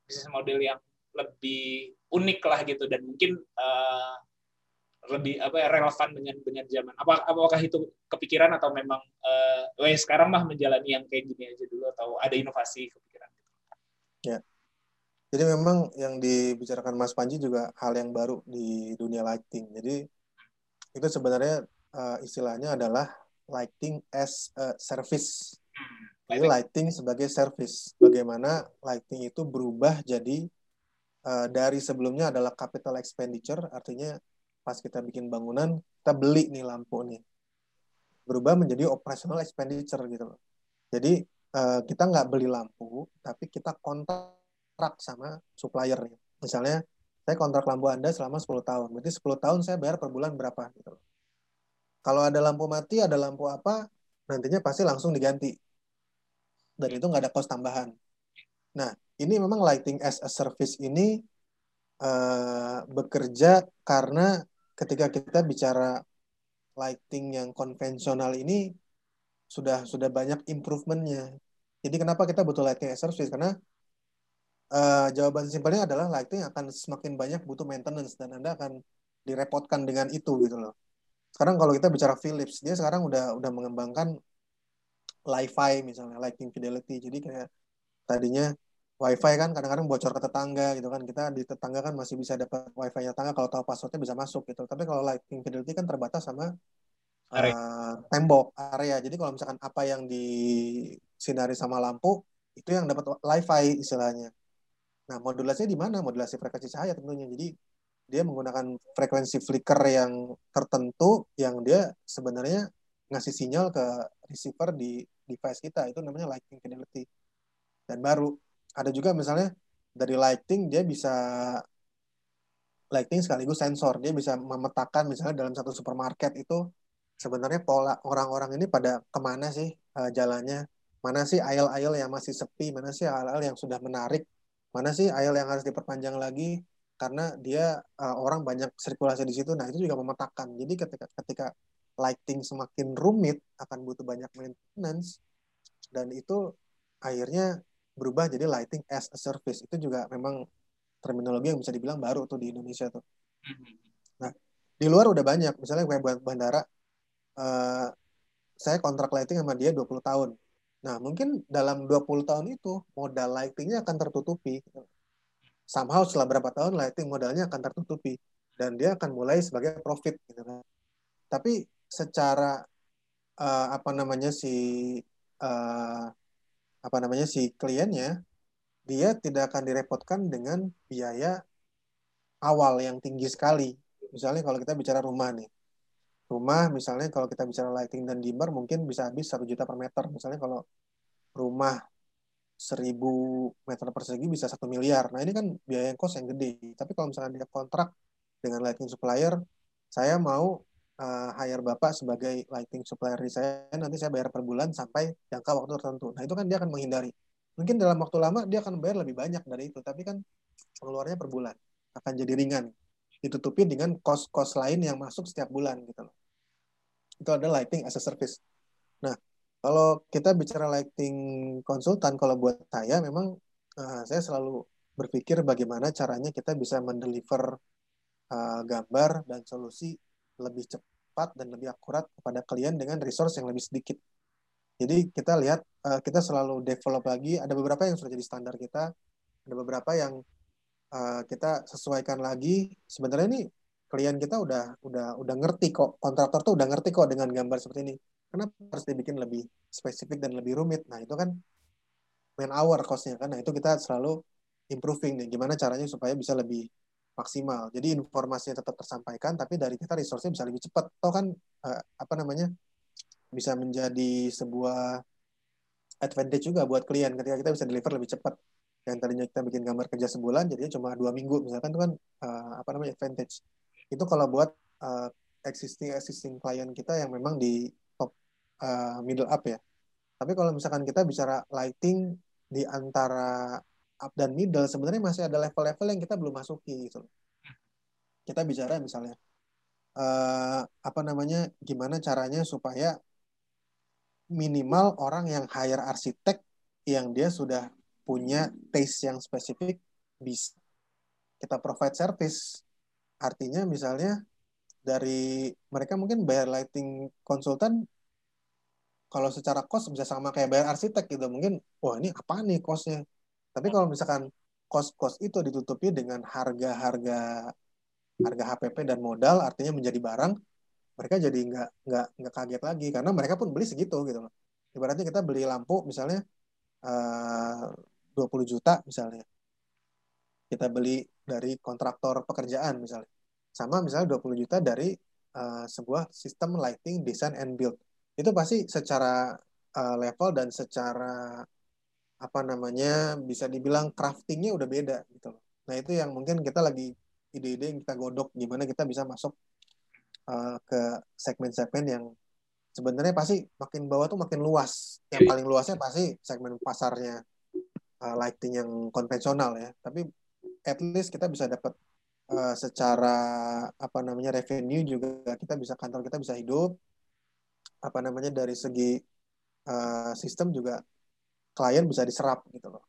bisnis model yang lebih unik lah gitu dan mungkin eh, lebih apa ya relevan dengan dengan zaman. Apa apakah itu kepikiran atau memang eh weh, sekarang mah menjalani yang kayak gini aja dulu atau ada inovasi kepikiran?
Jadi memang yang dibicarakan Mas Panji juga hal yang baru di dunia lighting. Jadi itu sebenarnya uh, istilahnya adalah lighting as a service. Jadi lighting sebagai service. Bagaimana lighting itu berubah jadi uh, dari sebelumnya adalah capital expenditure, artinya pas kita bikin bangunan kita beli nih lampu nih, berubah menjadi operational expenditure gitu loh. Jadi uh, kita nggak beli lampu, tapi kita kontrak sama supplier nih. Misalnya saya kontrak lampu Anda selama 10 tahun. Berarti 10 tahun saya bayar per bulan berapa gitu. Kalau ada lampu mati, ada lampu apa, nantinya pasti langsung diganti. Dan itu nggak ada cost tambahan. Nah, ini memang lighting as a service ini uh, bekerja karena ketika kita bicara lighting yang konvensional ini sudah sudah banyak improvementnya. Jadi kenapa kita butuh lighting as a service? Karena Uh, jawaban simpelnya adalah lighting akan semakin banyak butuh maintenance dan Anda akan direpotkan dengan itu gitu loh. Sekarang kalau kita bicara Philips, dia sekarang udah udah mengembangkan Li-Fi misalnya, lighting fidelity. Jadi kayak tadinya WiFi kan kadang-kadang bocor ke tetangga gitu kan. Kita di tetangga kan masih bisa dapat WiFi-nya tetangga kalau tahu passwordnya bisa masuk gitu. Tapi kalau lighting fidelity kan terbatas sama
Area.
uh, tembok area. Jadi kalau misalkan apa yang disinari sama lampu itu yang dapat Li-Fi istilahnya. Nah, modulasinya di mana? Modulasi frekuensi cahaya tentunya. Jadi dia menggunakan frekuensi flicker yang tertentu yang dia sebenarnya ngasih sinyal ke receiver di device kita. Itu namanya lighting fidelity. Dan baru ada juga misalnya dari lighting dia bisa lighting sekaligus sensor. Dia bisa memetakan misalnya dalam satu supermarket itu sebenarnya pola orang-orang ini pada ke mana sih uh, jalannya? Mana sih aisle-aisle yang masih sepi? Mana sih aisle-aisle yang sudah menarik? mana sih aisle yang harus diperpanjang lagi karena dia uh, orang banyak sirkulasi di situ. Nah, itu juga memetakan. Jadi ketika ketika lighting semakin rumit akan butuh banyak maintenance dan itu akhirnya berubah jadi lighting as a service. Itu juga memang terminologi yang bisa dibilang baru tuh di Indonesia tuh. Nah, di luar udah banyak. Misalnya kayak buat bandara uh, saya kontrak lighting sama dia 20 tahun. Nah, mungkin dalam 20 tahun itu modal lightingnya akan tertutupi. Somehow setelah berapa tahun lighting modalnya akan tertutupi dan dia akan mulai sebagai profit gitu kan. Tapi secara uh, apa namanya si uh, apa namanya si kliennya dia tidak akan direpotkan dengan biaya awal yang tinggi sekali. Misalnya kalau kita bicara rumah nih, rumah misalnya kalau kita bicara lighting dan dimmer mungkin bisa habis satu juta per meter. Misalnya kalau rumah seribu meter persegi bisa satu miliar. Nah ini kan biaya kos yang gede. Tapi kalau misalnya dia kontrak dengan lighting supplier, saya mau uh, hire bapak sebagai lighting supplier di saya, nanti saya bayar per bulan sampai jangka waktu tertentu. Nah itu kan dia akan menghindari. Mungkin dalam waktu lama dia akan bayar lebih banyak dari itu, tapi kan pengeluarannya per bulan akan jadi ringan. Ditutupi dengan kos-kos lain yang masuk setiap bulan gitu loh. Itu ada lighting as a service. Nah, kalau kita bicara lighting konsultan, kalau buat saya memang uh, saya selalu berpikir bagaimana caranya kita bisa mendeliver uh, gambar dan solusi lebih cepat dan lebih akurat kepada klien dengan resource yang lebih sedikit. Jadi kita lihat uh, kita selalu develop lagi. Ada beberapa yang sudah jadi standar kita, ada beberapa yang uh, kita sesuaikan lagi. Sebenarnya ini klien kita udah udah udah ngerti kok kontraktor tuh udah ngerti kok dengan gambar seperti ini kenapa harus dibikin lebih spesifik dan lebih rumit nah itu kan man hour costnya kan nah itu kita selalu improving nih gimana caranya supaya bisa lebih maksimal. Jadi informasinya tetap tersampaikan tapi dari kita resource-nya bisa lebih cepat. Atau kan uh, apa namanya bisa menjadi sebuah advantage juga buat klien. Ketika kita bisa deliver lebih cepat. Yang tadinya kita bikin gambar kerja sebulan jadinya cuma dua minggu. Misalkan itu kan uh, apa namanya advantage. Itu kalau buat uh, existing existing klien kita yang memang di uh, middle up ya. Tapi kalau misalkan kita bicara lighting di antara up dan middle, sebenarnya masih ada level-level yang kita belum masuki gitu. Kita bicara misalnya uh, apa namanya, gimana caranya supaya minimal orang yang hire arsitek yang dia sudah punya taste yang spesifik bisa kita provide service. Artinya misalnya dari mereka mungkin bayar lighting konsultan kalau secara kos bisa sama kayak bayar arsitek gitu mungkin wah ini apa nih kosnya tapi kalau misalkan kos-kos itu ditutupi dengan harga-harga harga HPP dan modal artinya menjadi barang mereka jadi nggak nggak nggak kaget lagi. Karena mereka pun beli segitu gitu loh. Ibaratnya kita beli lampu misalnya eh, uh, 20 juta misalnya. Kita beli dari kontraktor pekerjaan misalnya. Sama misalnya 20 juta dari uh, sebuah sistem lighting design and build. Itu pasti secara uh, level dan secara apa namanya bisa dibilang craftingnya udah beda gitu loh. Nah itu yang mungkin kita lagi ide-ide yang kita godok gimana kita bisa masuk uh, ke segmen-segmen yang sebenarnya pasti makin bawah tuh makin luas. Yang paling luasnya pasti segmen pasarnya uh, lighting yang konvensional ya. Tapi at least kita bisa dapat uh, secara apa namanya revenue juga kita bisa kantor kita bisa hidup apa namanya dari segi uh, sistem juga klien bisa diserap gitu loh.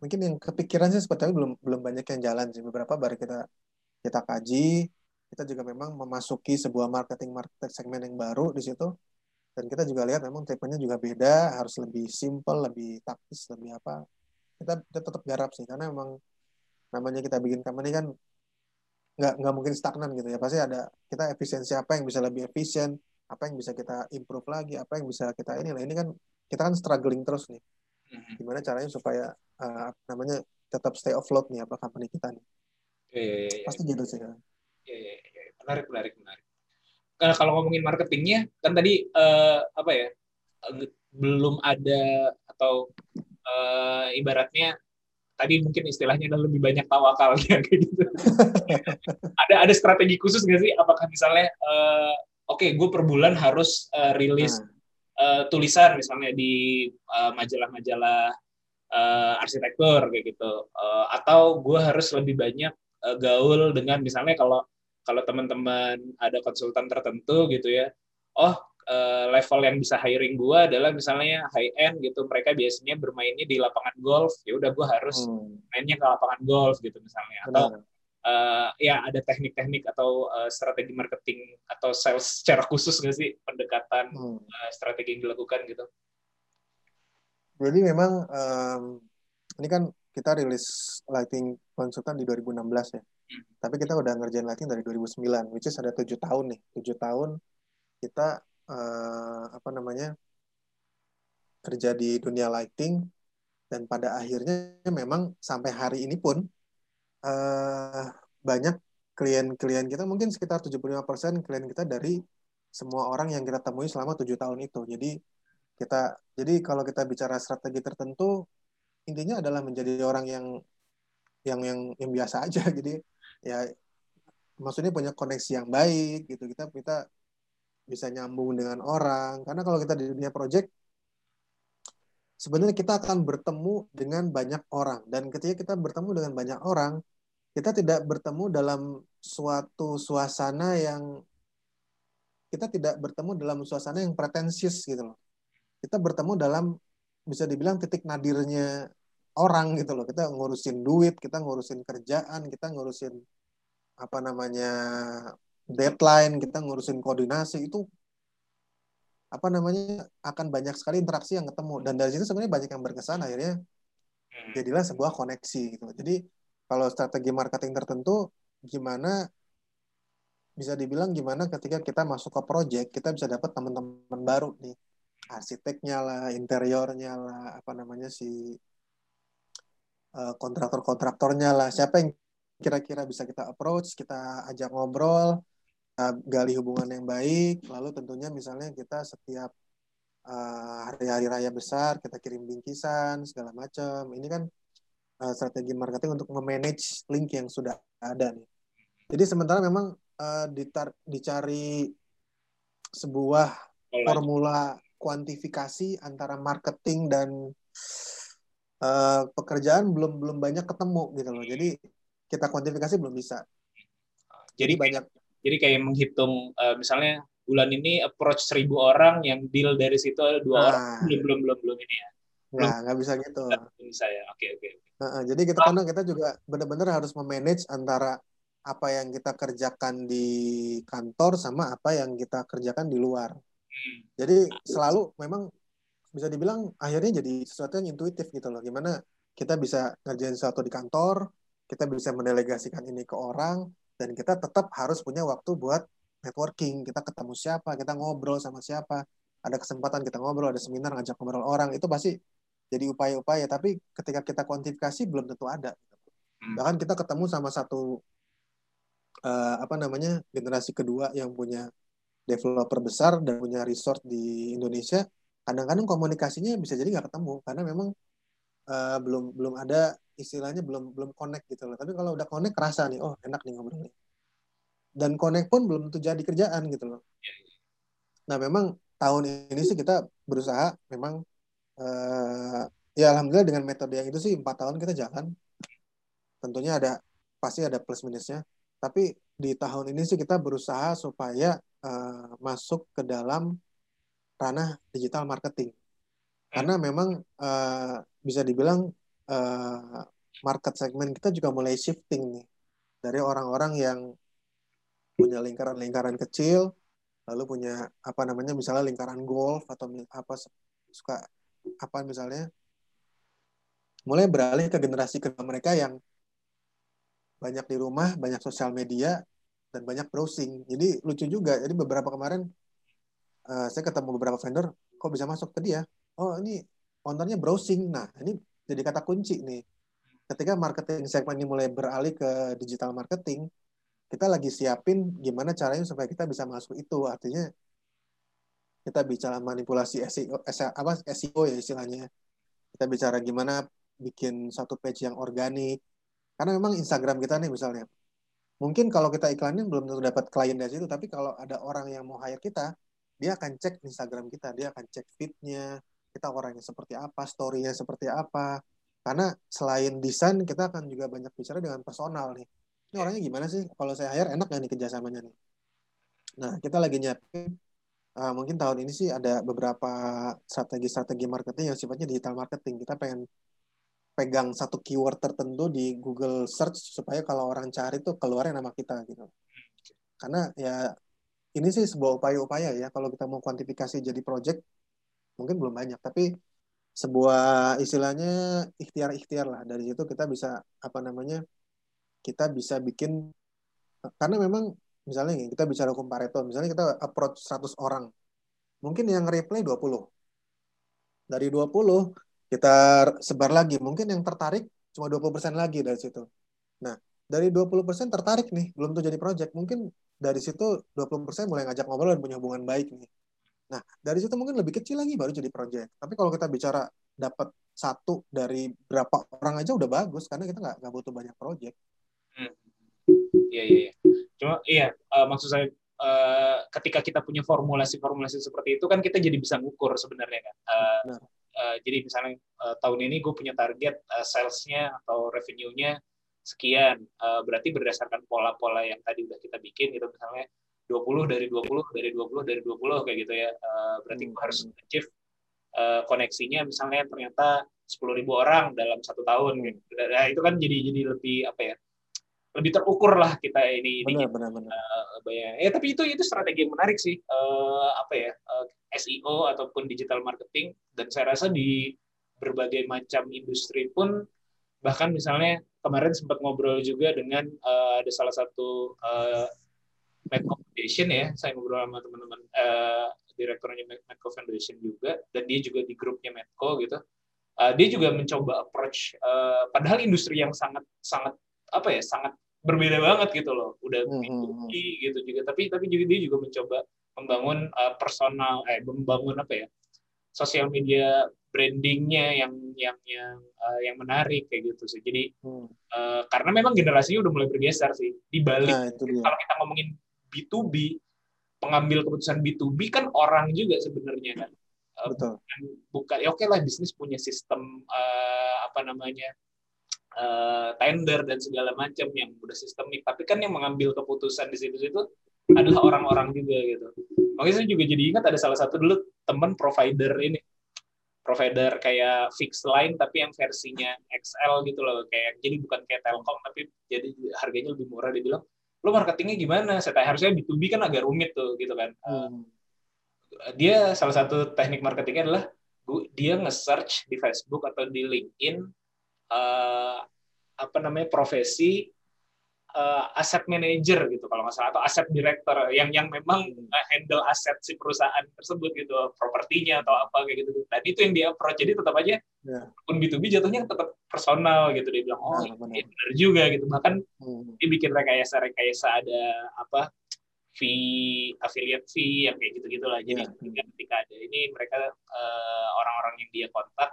Mungkin yang kepikiran sih sebetulnya belum belum banyak yang jalan sih. Beberapa baru kita kita kaji, kita juga memang memasuki sebuah marketing market segmen yang baru di situ. Dan kita juga lihat memang tipenya juga beda, harus lebih simple, lebih taktis, lebih apa. Kita, kita tetap garap sih, karena memang namanya kita bikin company kan nggak nggak mungkin stagnan gitu ya. Pasti ada kita efisiensi apa yang bisa lebih efisien, apa yang bisa kita improve lagi apa yang bisa kita ini lah ini kan kita kan struggling terus nih mm-hmm. gimana caranya supaya uh, namanya tetap stay afloat nih apa company kita nih
yeah, yeah, yeah,
pasti gitu sih kan
yeah. menarik menarik menarik karena kalau ngomongin marketingnya kan tadi uh, apa ya belum ada atau uh, ibaratnya tadi mungkin istilahnya adalah lebih banyak tawakalnya kayak gitu. ada ada strategi khusus nggak sih? Apakah misalnya uh, oke okay, gue per bulan harus uh, rilis hmm. Uh, tulisan misalnya di uh, majalah-majalah uh, arsitektur kayak gitu. Uh, atau gue harus lebih banyak uh, gaul dengan misalnya kalau kalau teman-teman ada konsultan tertentu gitu ya. Oh uh, level yang bisa hiring gue adalah misalnya high end gitu. Mereka biasanya bermainnya di lapangan golf. Ya udah gue harus hmm. mainnya ke lapangan golf gitu misalnya. Atau uh, ya ada teknik-teknik atau uh, strategi marketing atau sales secara khusus nggak sih pendekatan hmm. uh, strategi yang dilakukan gitu?
Jadi memang um, ini kan kita rilis lighting konsultan di 2016 ya. Hmm. Tapi kita udah ngerjain lighting dari 2009, which is ada tujuh tahun nih. Tujuh tahun kita uh, apa namanya kerja di dunia lighting dan pada akhirnya memang sampai hari ini pun eh, banyak klien-klien kita mungkin sekitar 75% klien kita dari semua orang yang kita temui selama tujuh tahun itu. Jadi kita jadi kalau kita bicara strategi tertentu intinya adalah menjadi orang yang yang yang yang biasa aja. Jadi ya maksudnya punya koneksi yang baik gitu. Kita kita bisa nyambung dengan orang karena kalau kita di dunia project sebenarnya kita akan bertemu dengan banyak orang dan ketika kita bertemu dengan banyak orang kita tidak bertemu dalam suatu suasana yang kita tidak bertemu dalam suasana yang pretensius gitu loh. Kita bertemu dalam bisa dibilang titik nadirnya orang gitu loh. Kita ngurusin duit, kita ngurusin kerjaan, kita ngurusin apa namanya deadline, kita ngurusin koordinasi itu apa namanya akan banyak sekali interaksi yang ketemu. Dan dari situ sebenarnya banyak yang berkesan akhirnya jadilah sebuah koneksi gitu. Jadi kalau strategi marketing tertentu gimana bisa dibilang gimana ketika kita masuk ke project kita bisa dapat teman-teman baru nih. Arsiteknya lah interiornya lah apa namanya si uh, kontraktor-kontraktornya lah. Siapa yang kira-kira bisa kita approach kita ajak ngobrol gali hubungan yang baik lalu tentunya misalnya kita setiap uh, hari-hari raya besar kita kirim bingkisan segala macam ini kan uh, strategi marketing untuk memanage link yang sudah ada nih jadi sementara memang uh, ditar dicari sebuah formula kuantifikasi antara marketing dan uh, pekerjaan belum belum banyak ketemu gitu loh. Jadi kita kuantifikasi belum bisa.
Jadi banyak. Jadi kayak menghitung uh, misalnya bulan ini approach seribu orang yang deal dari situ ada dua nah, orang belum belum belum belum ini ya.
Nggak, nggak bisa gitu.
bisa ya. Oke oke.
Uh, jadi kita oh. karena kita juga benar-benar harus memanage antara apa yang kita kerjakan di kantor sama apa yang kita kerjakan di luar. Hmm. Jadi selalu memang bisa dibilang akhirnya jadi sesuatu yang intuitif gitu loh. Gimana kita bisa ngerjain sesuatu di kantor, kita bisa mendelegasikan ini ke orang, dan kita tetap harus punya waktu buat networking. Kita ketemu siapa, kita ngobrol sama siapa, ada kesempatan kita ngobrol, ada seminar ngajak ngobrol orang, itu pasti jadi upaya-upaya. Tapi ketika kita kuantifikasi belum tentu ada. Hmm. Bahkan kita ketemu sama satu uh, apa namanya generasi kedua yang punya developer besar dan punya resort di Indonesia kadang-kadang komunikasinya bisa jadi nggak ketemu karena memang uh, belum belum ada istilahnya belum belum connect gitu loh. Tapi kalau udah connect kerasa nih oh enak nih ngobrolnya dan connect pun belum tentu jadi kerjaan gitu loh. Nah memang tahun ini sih kita berusaha memang uh, ya alhamdulillah dengan metode yang itu sih empat tahun kita jalan. Tentunya ada pasti ada plus minusnya. Tapi di tahun ini sih kita berusaha supaya uh, masuk ke dalam ranah digital marketing. Karena memang uh, bisa dibilang uh, market segmen kita juga mulai shifting nih dari orang-orang yang punya lingkaran-lingkaran kecil, lalu punya apa namanya misalnya lingkaran golf atau apa suka apa misalnya mulai beralih ke generasi kedua mereka yang banyak di rumah, banyak sosial media, dan banyak browsing. Jadi lucu juga. Jadi beberapa kemarin uh, saya ketemu beberapa vendor, kok bisa masuk ke dia? Oh ini ownernya browsing. Nah ini jadi kata kunci nih. Ketika marketing segmen ini mulai beralih ke digital marketing, kita lagi siapin gimana caranya supaya kita bisa masuk itu. Artinya kita bicara manipulasi SEO, apa SEO ya istilahnya. Kita bicara gimana bikin satu page yang organik, karena memang Instagram kita nih misalnya, mungkin kalau kita iklanin belum tentu dapat klien dari situ, tapi kalau ada orang yang mau hire kita, dia akan cek Instagram kita, dia akan cek feednya, kita orangnya seperti apa, story-nya seperti apa. Karena selain desain, kita akan juga banyak bicara dengan personal nih. Ini orangnya gimana sih? Kalau saya hire, enak gak nih kerjasamanya nih? Nah, kita lagi nyiapin, uh, mungkin tahun ini sih ada beberapa strategi-strategi marketing yang sifatnya digital marketing. Kita pengen pegang satu keyword tertentu di Google Search supaya kalau orang cari tuh keluarnya nama kita gitu. Karena ya ini sih sebuah upaya-upaya ya kalau kita mau kuantifikasi jadi project mungkin belum banyak tapi sebuah istilahnya ikhtiar-ikhtiar lah dari situ kita bisa apa namanya kita bisa bikin karena memang misalnya kita bicara hukum Pareto misalnya kita approach 100 orang mungkin yang reply 20 dari 20 kita sebar lagi. Mungkin yang tertarik cuma 20% lagi dari situ. Nah, dari 20% tertarik nih, belum tuh jadi project. Mungkin dari situ 20% mulai ngajak ngobrol dan punya hubungan baik nih. Nah, dari situ mungkin lebih kecil lagi baru jadi project. Tapi kalau kita bicara dapat satu dari berapa orang aja udah bagus karena kita nggak nggak butuh banyak project.
Iya iya. iya. Cuma iya uh, maksud saya uh, ketika kita punya formulasi-formulasi seperti itu kan kita jadi bisa ngukur sebenarnya kan. Uh, uh, jadi misalnya uh, tahun ini gue punya target uh, salesnya atau revenue-nya sekian. Uh, berarti berdasarkan pola-pola yang tadi udah kita bikin gitu misalnya 20 dari 20 dari 20 dari 20 kayak gitu ya. Uh, berarti gue harus hmm. achieve uh, koneksinya misalnya ternyata 10.000 orang dalam satu tahun gitu. Nah, itu kan jadi jadi lebih apa ya? lebih terukur lah kita ini
benar, benar.
Uh, ya tapi itu itu strategi yang menarik sih uh, apa ya uh, SEO ataupun digital marketing dan saya rasa di berbagai macam industri pun bahkan misalnya kemarin sempat ngobrol juga dengan uh, ada salah satu uh, Foundation ya. Saya ngobrol sama teman-teman uh, direkturnya Medco Foundation juga. Dan dia juga di grupnya Medco gitu. Uh, dia juga mencoba approach uh, padahal industri yang sangat sangat apa ya sangat berbeda banget gitu loh. Udah hmm, hmm, hmm. gitu juga. Tapi tapi juga dia juga mencoba membangun uh, personal eh membangun apa ya sosial media brandingnya yang yang yang uh, yang menarik kayak gitu sih. Jadi hmm. uh, karena memang generasinya udah mulai bergeser sih. Di balik nah, kalau kita ngomongin B2B pengambil keputusan B2B kan orang juga sebenarnya. Kan
Betul.
bukan, bukan ya oke okay lah bisnis punya sistem uh, apa namanya uh, tender dan segala macam yang udah sistemik. Tapi kan yang mengambil keputusan di situ-situ adalah orang-orang juga gitu. Makanya saya juga jadi ingat ada salah satu dulu teman provider ini. Provider kayak fixed line tapi yang versinya XL gitu loh. Kayak jadi bukan kayak Telkom tapi jadi harganya lebih murah dia bilang lo marketingnya gimana saya tanya harusnya B2B kan agak rumit tuh gitu kan hmm. dia salah satu teknik marketingnya adalah dia nge-search di Facebook atau di LinkedIn uh, apa namanya profesi uh, aset manager gitu kalau nggak salah atau aset director yang yang memang handle aset si perusahaan tersebut gitu propertinya atau apa kayak gitu dan itu yang dia approach jadi tetap aja yeah. pun B2B jatuhnya tetap personal gitu dia bilang oh nah, benar. benar juga gitu bahkan hmm. dia bikin rekayasa rekayasa ada apa fee affiliate fee yang kayak gitu gitulah jadi yeah. ketika ada ini mereka uh, orang-orang yang dia kontak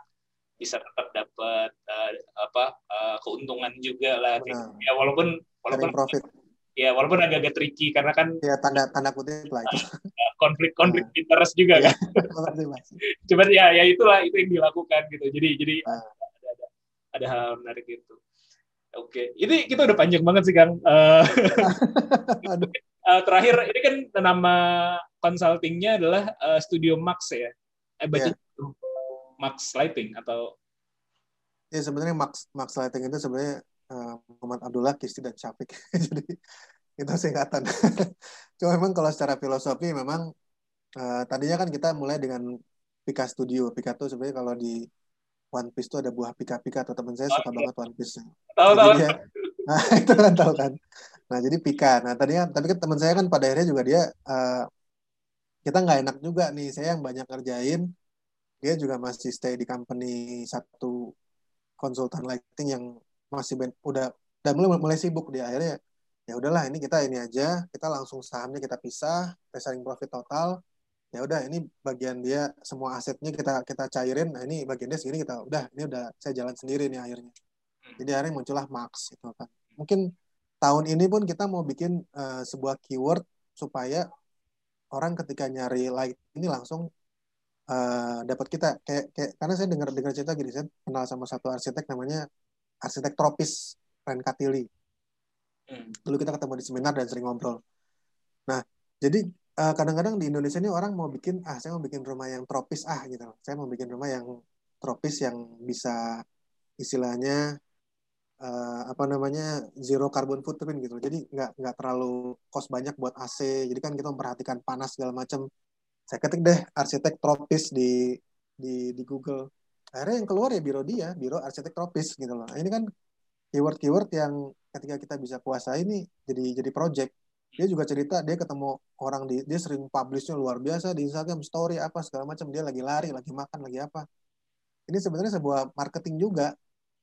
bisa tetap dapat uh, apa uh, keuntungan juga lah gitu. ya walaupun walaupun
profit.
ya walaupun agak-agak tricky karena kan
ya tanda tanda kutip lah itu.
Konflik konflik nah. interest juga kan. cuman ya ya itulah itu yang dilakukan gitu. Jadi jadi nah. ada, ada ada hal menarik itu oke ini kita udah panjang banget sih kang. Uh, uh, terakhir ini kan nama consultingnya adalah uh, Studio Max ya? Eh baca yeah. Max Lighting atau
ya sebenarnya Max Max Lighting itu sebenarnya uh, Muhammad Abdullah Kisti dan Syafiq. Jadi itu singkatan. Cuma memang kalau secara filosofi memang uh, tadinya kan kita mulai dengan Pika Studio. Pika itu sebenarnya kalau di One Piece itu ada buah pika-pika atau teman saya suka oh, banget One Piece
tahu tahu.
nah itu kan tahu kan. Nah jadi Pika. Nah tadinya tapi kan teman saya kan pada akhirnya juga dia uh, kita nggak enak juga nih. Saya yang banyak kerjain dia juga masih stay di company satu konsultan lighting yang masih ben, udah udah mulai mulai sibuk. Dia akhirnya ya udahlah ini kita ini aja. Kita langsung sahamnya kita pisah reselling profit total. Ya udah ini bagian dia semua asetnya kita kita cairin. Nah ini bagian dia segini kita udah ini udah saya jalan sendiri nih akhirnya. Jadi akhirnya muncullah Max itu kan. Mungkin tahun ini pun kita mau bikin uh, sebuah keyword supaya orang ketika nyari light ini langsung uh, dapat kita kayak kayak karena saya dengar dengar cerita gini saya kenal sama satu arsitek namanya arsitek tropis Ren Katili. Hmm. Dulu kita ketemu di seminar dan sering ngobrol. Nah, jadi kadang kadang-kadang di Indonesia ini orang mau bikin ah saya mau bikin rumah yang tropis ah gitu. Saya mau bikin rumah yang tropis yang bisa istilahnya uh, apa namanya zero carbon footprint gitu. Jadi nggak nggak terlalu cost banyak buat AC. Jadi kan kita memperhatikan panas segala macam saya ketik deh arsitek tropis di di di Google. Akhirnya yang keluar ya biro dia biro arsitek tropis gitu loh. Nah, ini kan keyword-keyword yang ketika kita bisa kuasai ini jadi jadi project. Dia juga cerita dia ketemu orang di dia sering publishnya luar biasa di Instagram story apa segala macam. Dia lagi lari lagi makan lagi apa. Ini sebenarnya sebuah marketing juga.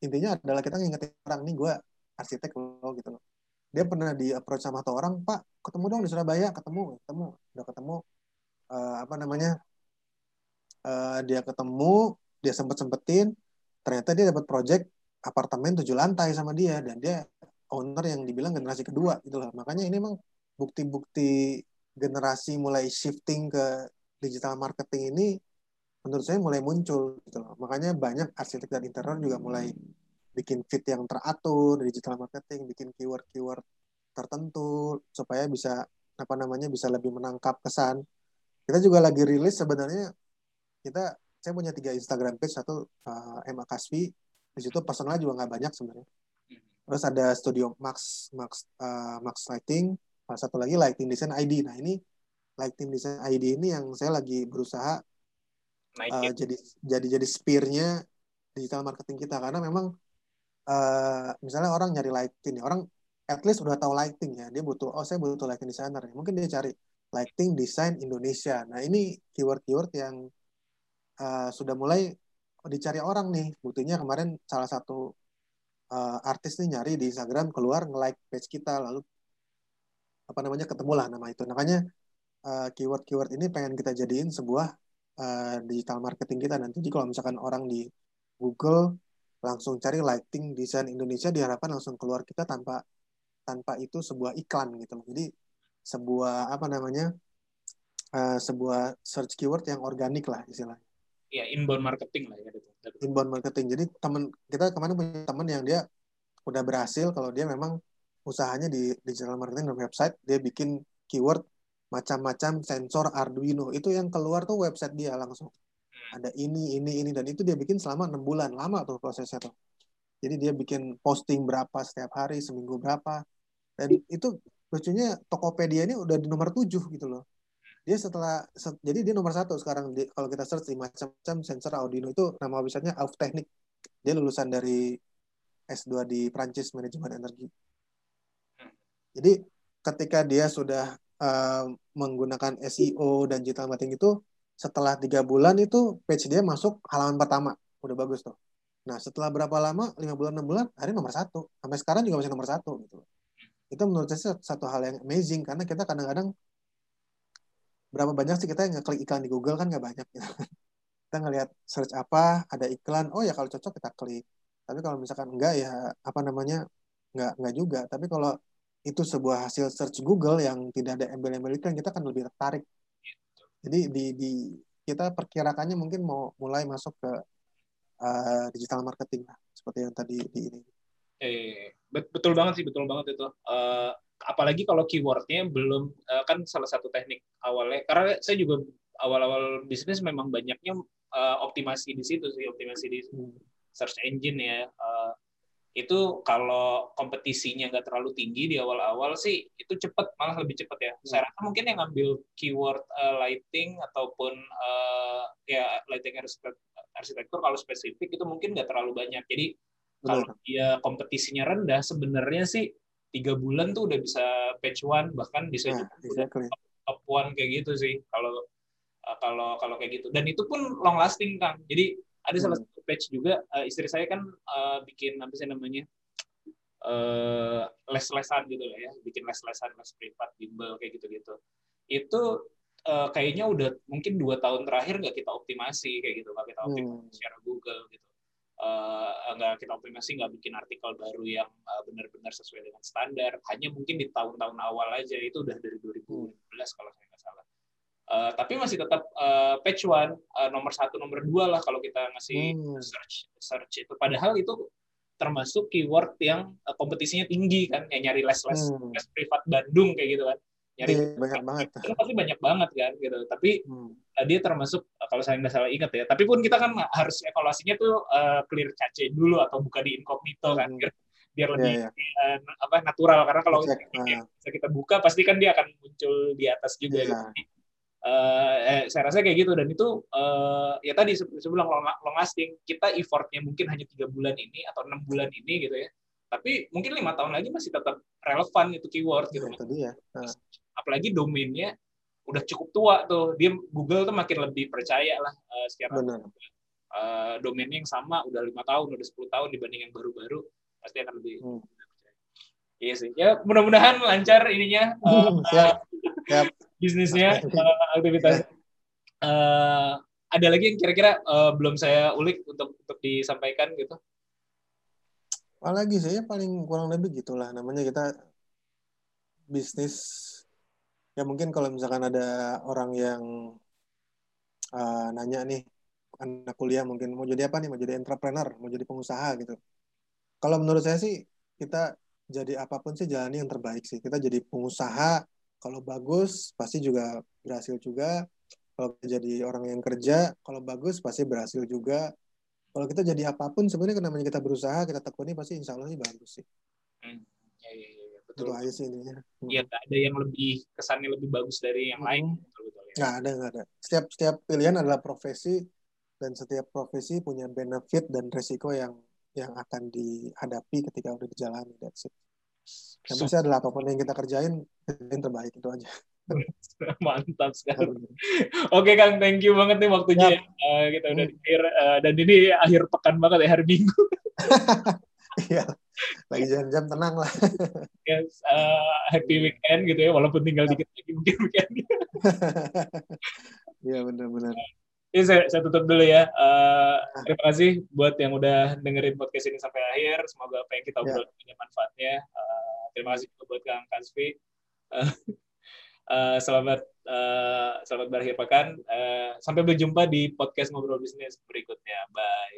Intinya adalah kita ngingetin orang nih gue arsitek lo gitu loh. Dia pernah di approach sama satu orang pak ketemu dong di Surabaya ketemu ketemu udah ketemu eh, apa namanya Eh, dia ketemu dia sempet sempetin ternyata dia dapat project apartemen tujuh lantai sama dia dan dia owner yang dibilang generasi kedua gitu loh makanya ini emang bukti-bukti generasi mulai shifting ke digital marketing ini menurut saya mulai muncul gitu loh. Makanya banyak arsitek dan interior juga mulai bikin fit yang teratur di digital marketing bikin keyword-keyword tertentu supaya bisa apa namanya bisa lebih menangkap kesan kita juga lagi rilis sebenarnya kita saya punya tiga Instagram page satu uh, Emma Kasvi di situ personal juga nggak banyak sebenarnya. Terus ada studio Max Max uh, Max Lighting salah satu lagi Lighting Design ID nah ini Lighting Design ID ini yang saya lagi berusaha uh, jadi jadi jadi spearnya digital marketing kita. Karena memang uh, misalnya orang nyari lighting nih orang at least udah tahu lighting ya dia butuh oh saya butuh lighting designer ya. mungkin dia cari lighting design Indonesia. Nah ini keyword-keyword yang uh, sudah mulai dicari orang nih. Buktinya kemarin salah satu uh, artis nih nyari di Instagram keluar nge-like page kita lalu apa namanya ketemulah nama itu. Makanya uh, keyword-keyword ini pengen kita jadiin sebuah uh, digital marketing kita nanti. Jadi kalau misalkan orang di Google langsung cari lighting desain Indonesia diharapkan langsung keluar kita tanpa tanpa itu sebuah iklan gitu jadi sebuah apa namanya uh, sebuah search keyword yang organik lah istilahnya.
Ya inbound marketing lah ya gitu.
inbound marketing. Jadi teman kita kemarin punya teman yang dia udah berhasil kalau dia memang usahanya di digital marketing dan website dia bikin keyword macam-macam sensor Arduino. Itu yang keluar tuh website dia langsung. Ada ini ini ini dan itu dia bikin selama enam bulan. Lama tuh prosesnya tuh. Jadi dia bikin posting berapa setiap hari seminggu berapa. Dan itu lucunya Tokopedia ini udah di nomor tujuh gitu loh. Dia setelah set, jadi dia nomor satu sekarang. Di, kalau kita search di macam-macam sensor Arduino itu nama websitenya Auf Technik. Dia lulusan dari S2 di Prancis manajemen energi. Jadi ketika dia sudah uh, menggunakan SEO dan digital marketing itu setelah tiga bulan itu page dia masuk halaman pertama. Udah bagus tuh. Nah setelah berapa lama? Lima bulan enam bulan hari nomor satu. Sampai sekarang juga masih nomor satu gitu itu menurut saya satu hal yang amazing karena kita kadang-kadang berapa banyak sih kita yang ngeklik iklan di Google kan nggak banyak gitu. kita ngelihat search apa ada iklan oh ya kalau cocok kita klik. Tapi kalau misalkan enggak ya apa namanya nggak nggak juga. Tapi kalau itu sebuah hasil search Google yang tidak ada embel-embel iklan kita akan lebih tertarik. Jadi di, di kita perkirakannya mungkin mau mulai masuk ke uh, digital marketing lah seperti yang tadi di ini
eh betul banget sih betul banget itu. Uh, apalagi kalau keywordnya belum uh, kan salah satu teknik awalnya karena saya juga awal-awal bisnis memang banyaknya uh, optimasi di situ sih optimasi di search engine ya. Uh, itu kalau kompetisinya nggak terlalu tinggi di awal-awal sih itu cepat malah lebih cepat ya. Saya rasa mungkin yang ngambil keyword uh, lighting ataupun uh, ya lighting arsitektur kalau spesifik itu mungkin nggak terlalu banyak. Jadi kalau dia kompetisinya rendah sebenarnya sih tiga bulan tuh udah bisa patch one bahkan bisa
nah, exactly.
top, top one kayak gitu sih kalau uh, kalau kalau kayak gitu dan itu pun long lasting kan jadi ada hmm. salah satu patch juga uh, istri saya kan uh, bikin apa sih namanya uh, les-lesan gitu lah ya bikin les-lesan les privat bimbel kayak gitu-gitu itu uh, kayaknya udah mungkin dua tahun terakhir nggak kita optimasi kayak gitu nggak kita optimasi hmm. secara Google gitu uh, nggak kita optimasi nggak bikin artikel baru yang uh, benar-benar sesuai dengan standar hanya mungkin di tahun-tahun awal aja itu udah dari 2015 kalau saya nggak salah uh, tapi masih tetap uh, patch one uh, nomor satu nomor dua lah kalau kita ngasih hmm. search search itu padahal itu termasuk keyword yang uh, kompetisinya tinggi kan yang nyari les les hmm. les privat Bandung kayak gitu kan nyari
iya, banyak banget
itu pasti banyak banget kan gitu tapi hmm. uh, dia termasuk uh, kalau saya nggak salah ingat ya tapi pun kita kan harus evaluasinya tuh uh, clear cache dulu atau buka di incognito kan biar, biar lebih yeah, yeah. Uh, apa natural karena kalau uh. kita buka pasti kan dia akan muncul di atas juga yeah. gitu. Uh, eh, saya rasa kayak gitu dan itu uh, ya tadi sebelum long, long lasting kita effortnya mungkin hanya tiga bulan ini atau enam bulan ini gitu ya tapi mungkin lima tahun lagi masih tetap relevan itu keyword gitu.
Ya, ya. Uh
apalagi domainnya udah cukup tua tuh dia Google tuh makin lebih percaya lah uh, secara uh, domainnya yang sama udah lima tahun udah 10 tahun dibanding yang baru-baru pasti akan lebih hmm. Iya sih. Ya mudah-mudahan lancar ininya eh,
siap siap
bisnisnya, eh, aktivitas. Eh, ada lagi yang kira-kira eh, belum saya ulik untuk untuk disampaikan gitu?
Apalagi sih ya paling kurang lebih gitulah namanya kita bisnis. Ya mungkin kalau misalkan ada orang yang uh, nanya nih anak kuliah mungkin mau jadi apa nih? Mau jadi entrepreneur mau jadi pengusaha gitu. Kalau menurut saya sih kita jadi apa pun sih jalani yang terbaik sih. Kita jadi pengusaha kalau bagus pasti juga berhasil juga. Kalau jadi orang yang kerja kalau bagus pasti berhasil juga kalau kita jadi apa pun sebenarnya namanya kita berusaha kita tekuni pasti insya Allah sih bagus sih
Hmm. Ya, ya, ya, ya,
itu
betul.
aja sih intinya
Iya, nggak ada yang lebih kesannya lebih bagus dari yang lain.
Hmm.
Betul, betul, ya.
nggak ada nggak ada setiap setiap pilihan adalah profesi dan setiap profesi punya benefit dan resiko yang yang akan dihadapi ketika udah dijalani that's it yang pasti adalah apa pun yang kita kerjain yang terbaik itu aja
Mantap sekali. Oke Kang, thank you banget nih waktunya. Ya. Eh, kita udah
Hmm.
di akhir eh, dan ini akhir pekan banget ya hari Minggu.
iya lagi jam-jam tenang lah
Yes, eh, happy weekend gitu ya, walaupun tinggal dikit lagi mungkin weekend.
iya benar-benar
Ini saya, saya tutup dulu ya. Eh, terima kasih buat yang udah dengerin podcast ini sampai akhir. Semoga apa yang kita
Ya.
obrolin punya manfaatnya. Eh, terima kasih juga buat Kang Kasvi. Eh, eh, selamat eh, selamat berakhir pekan. Eh, sampai berjumpa di podcast ngobrol bisnis berikutnya. Bye.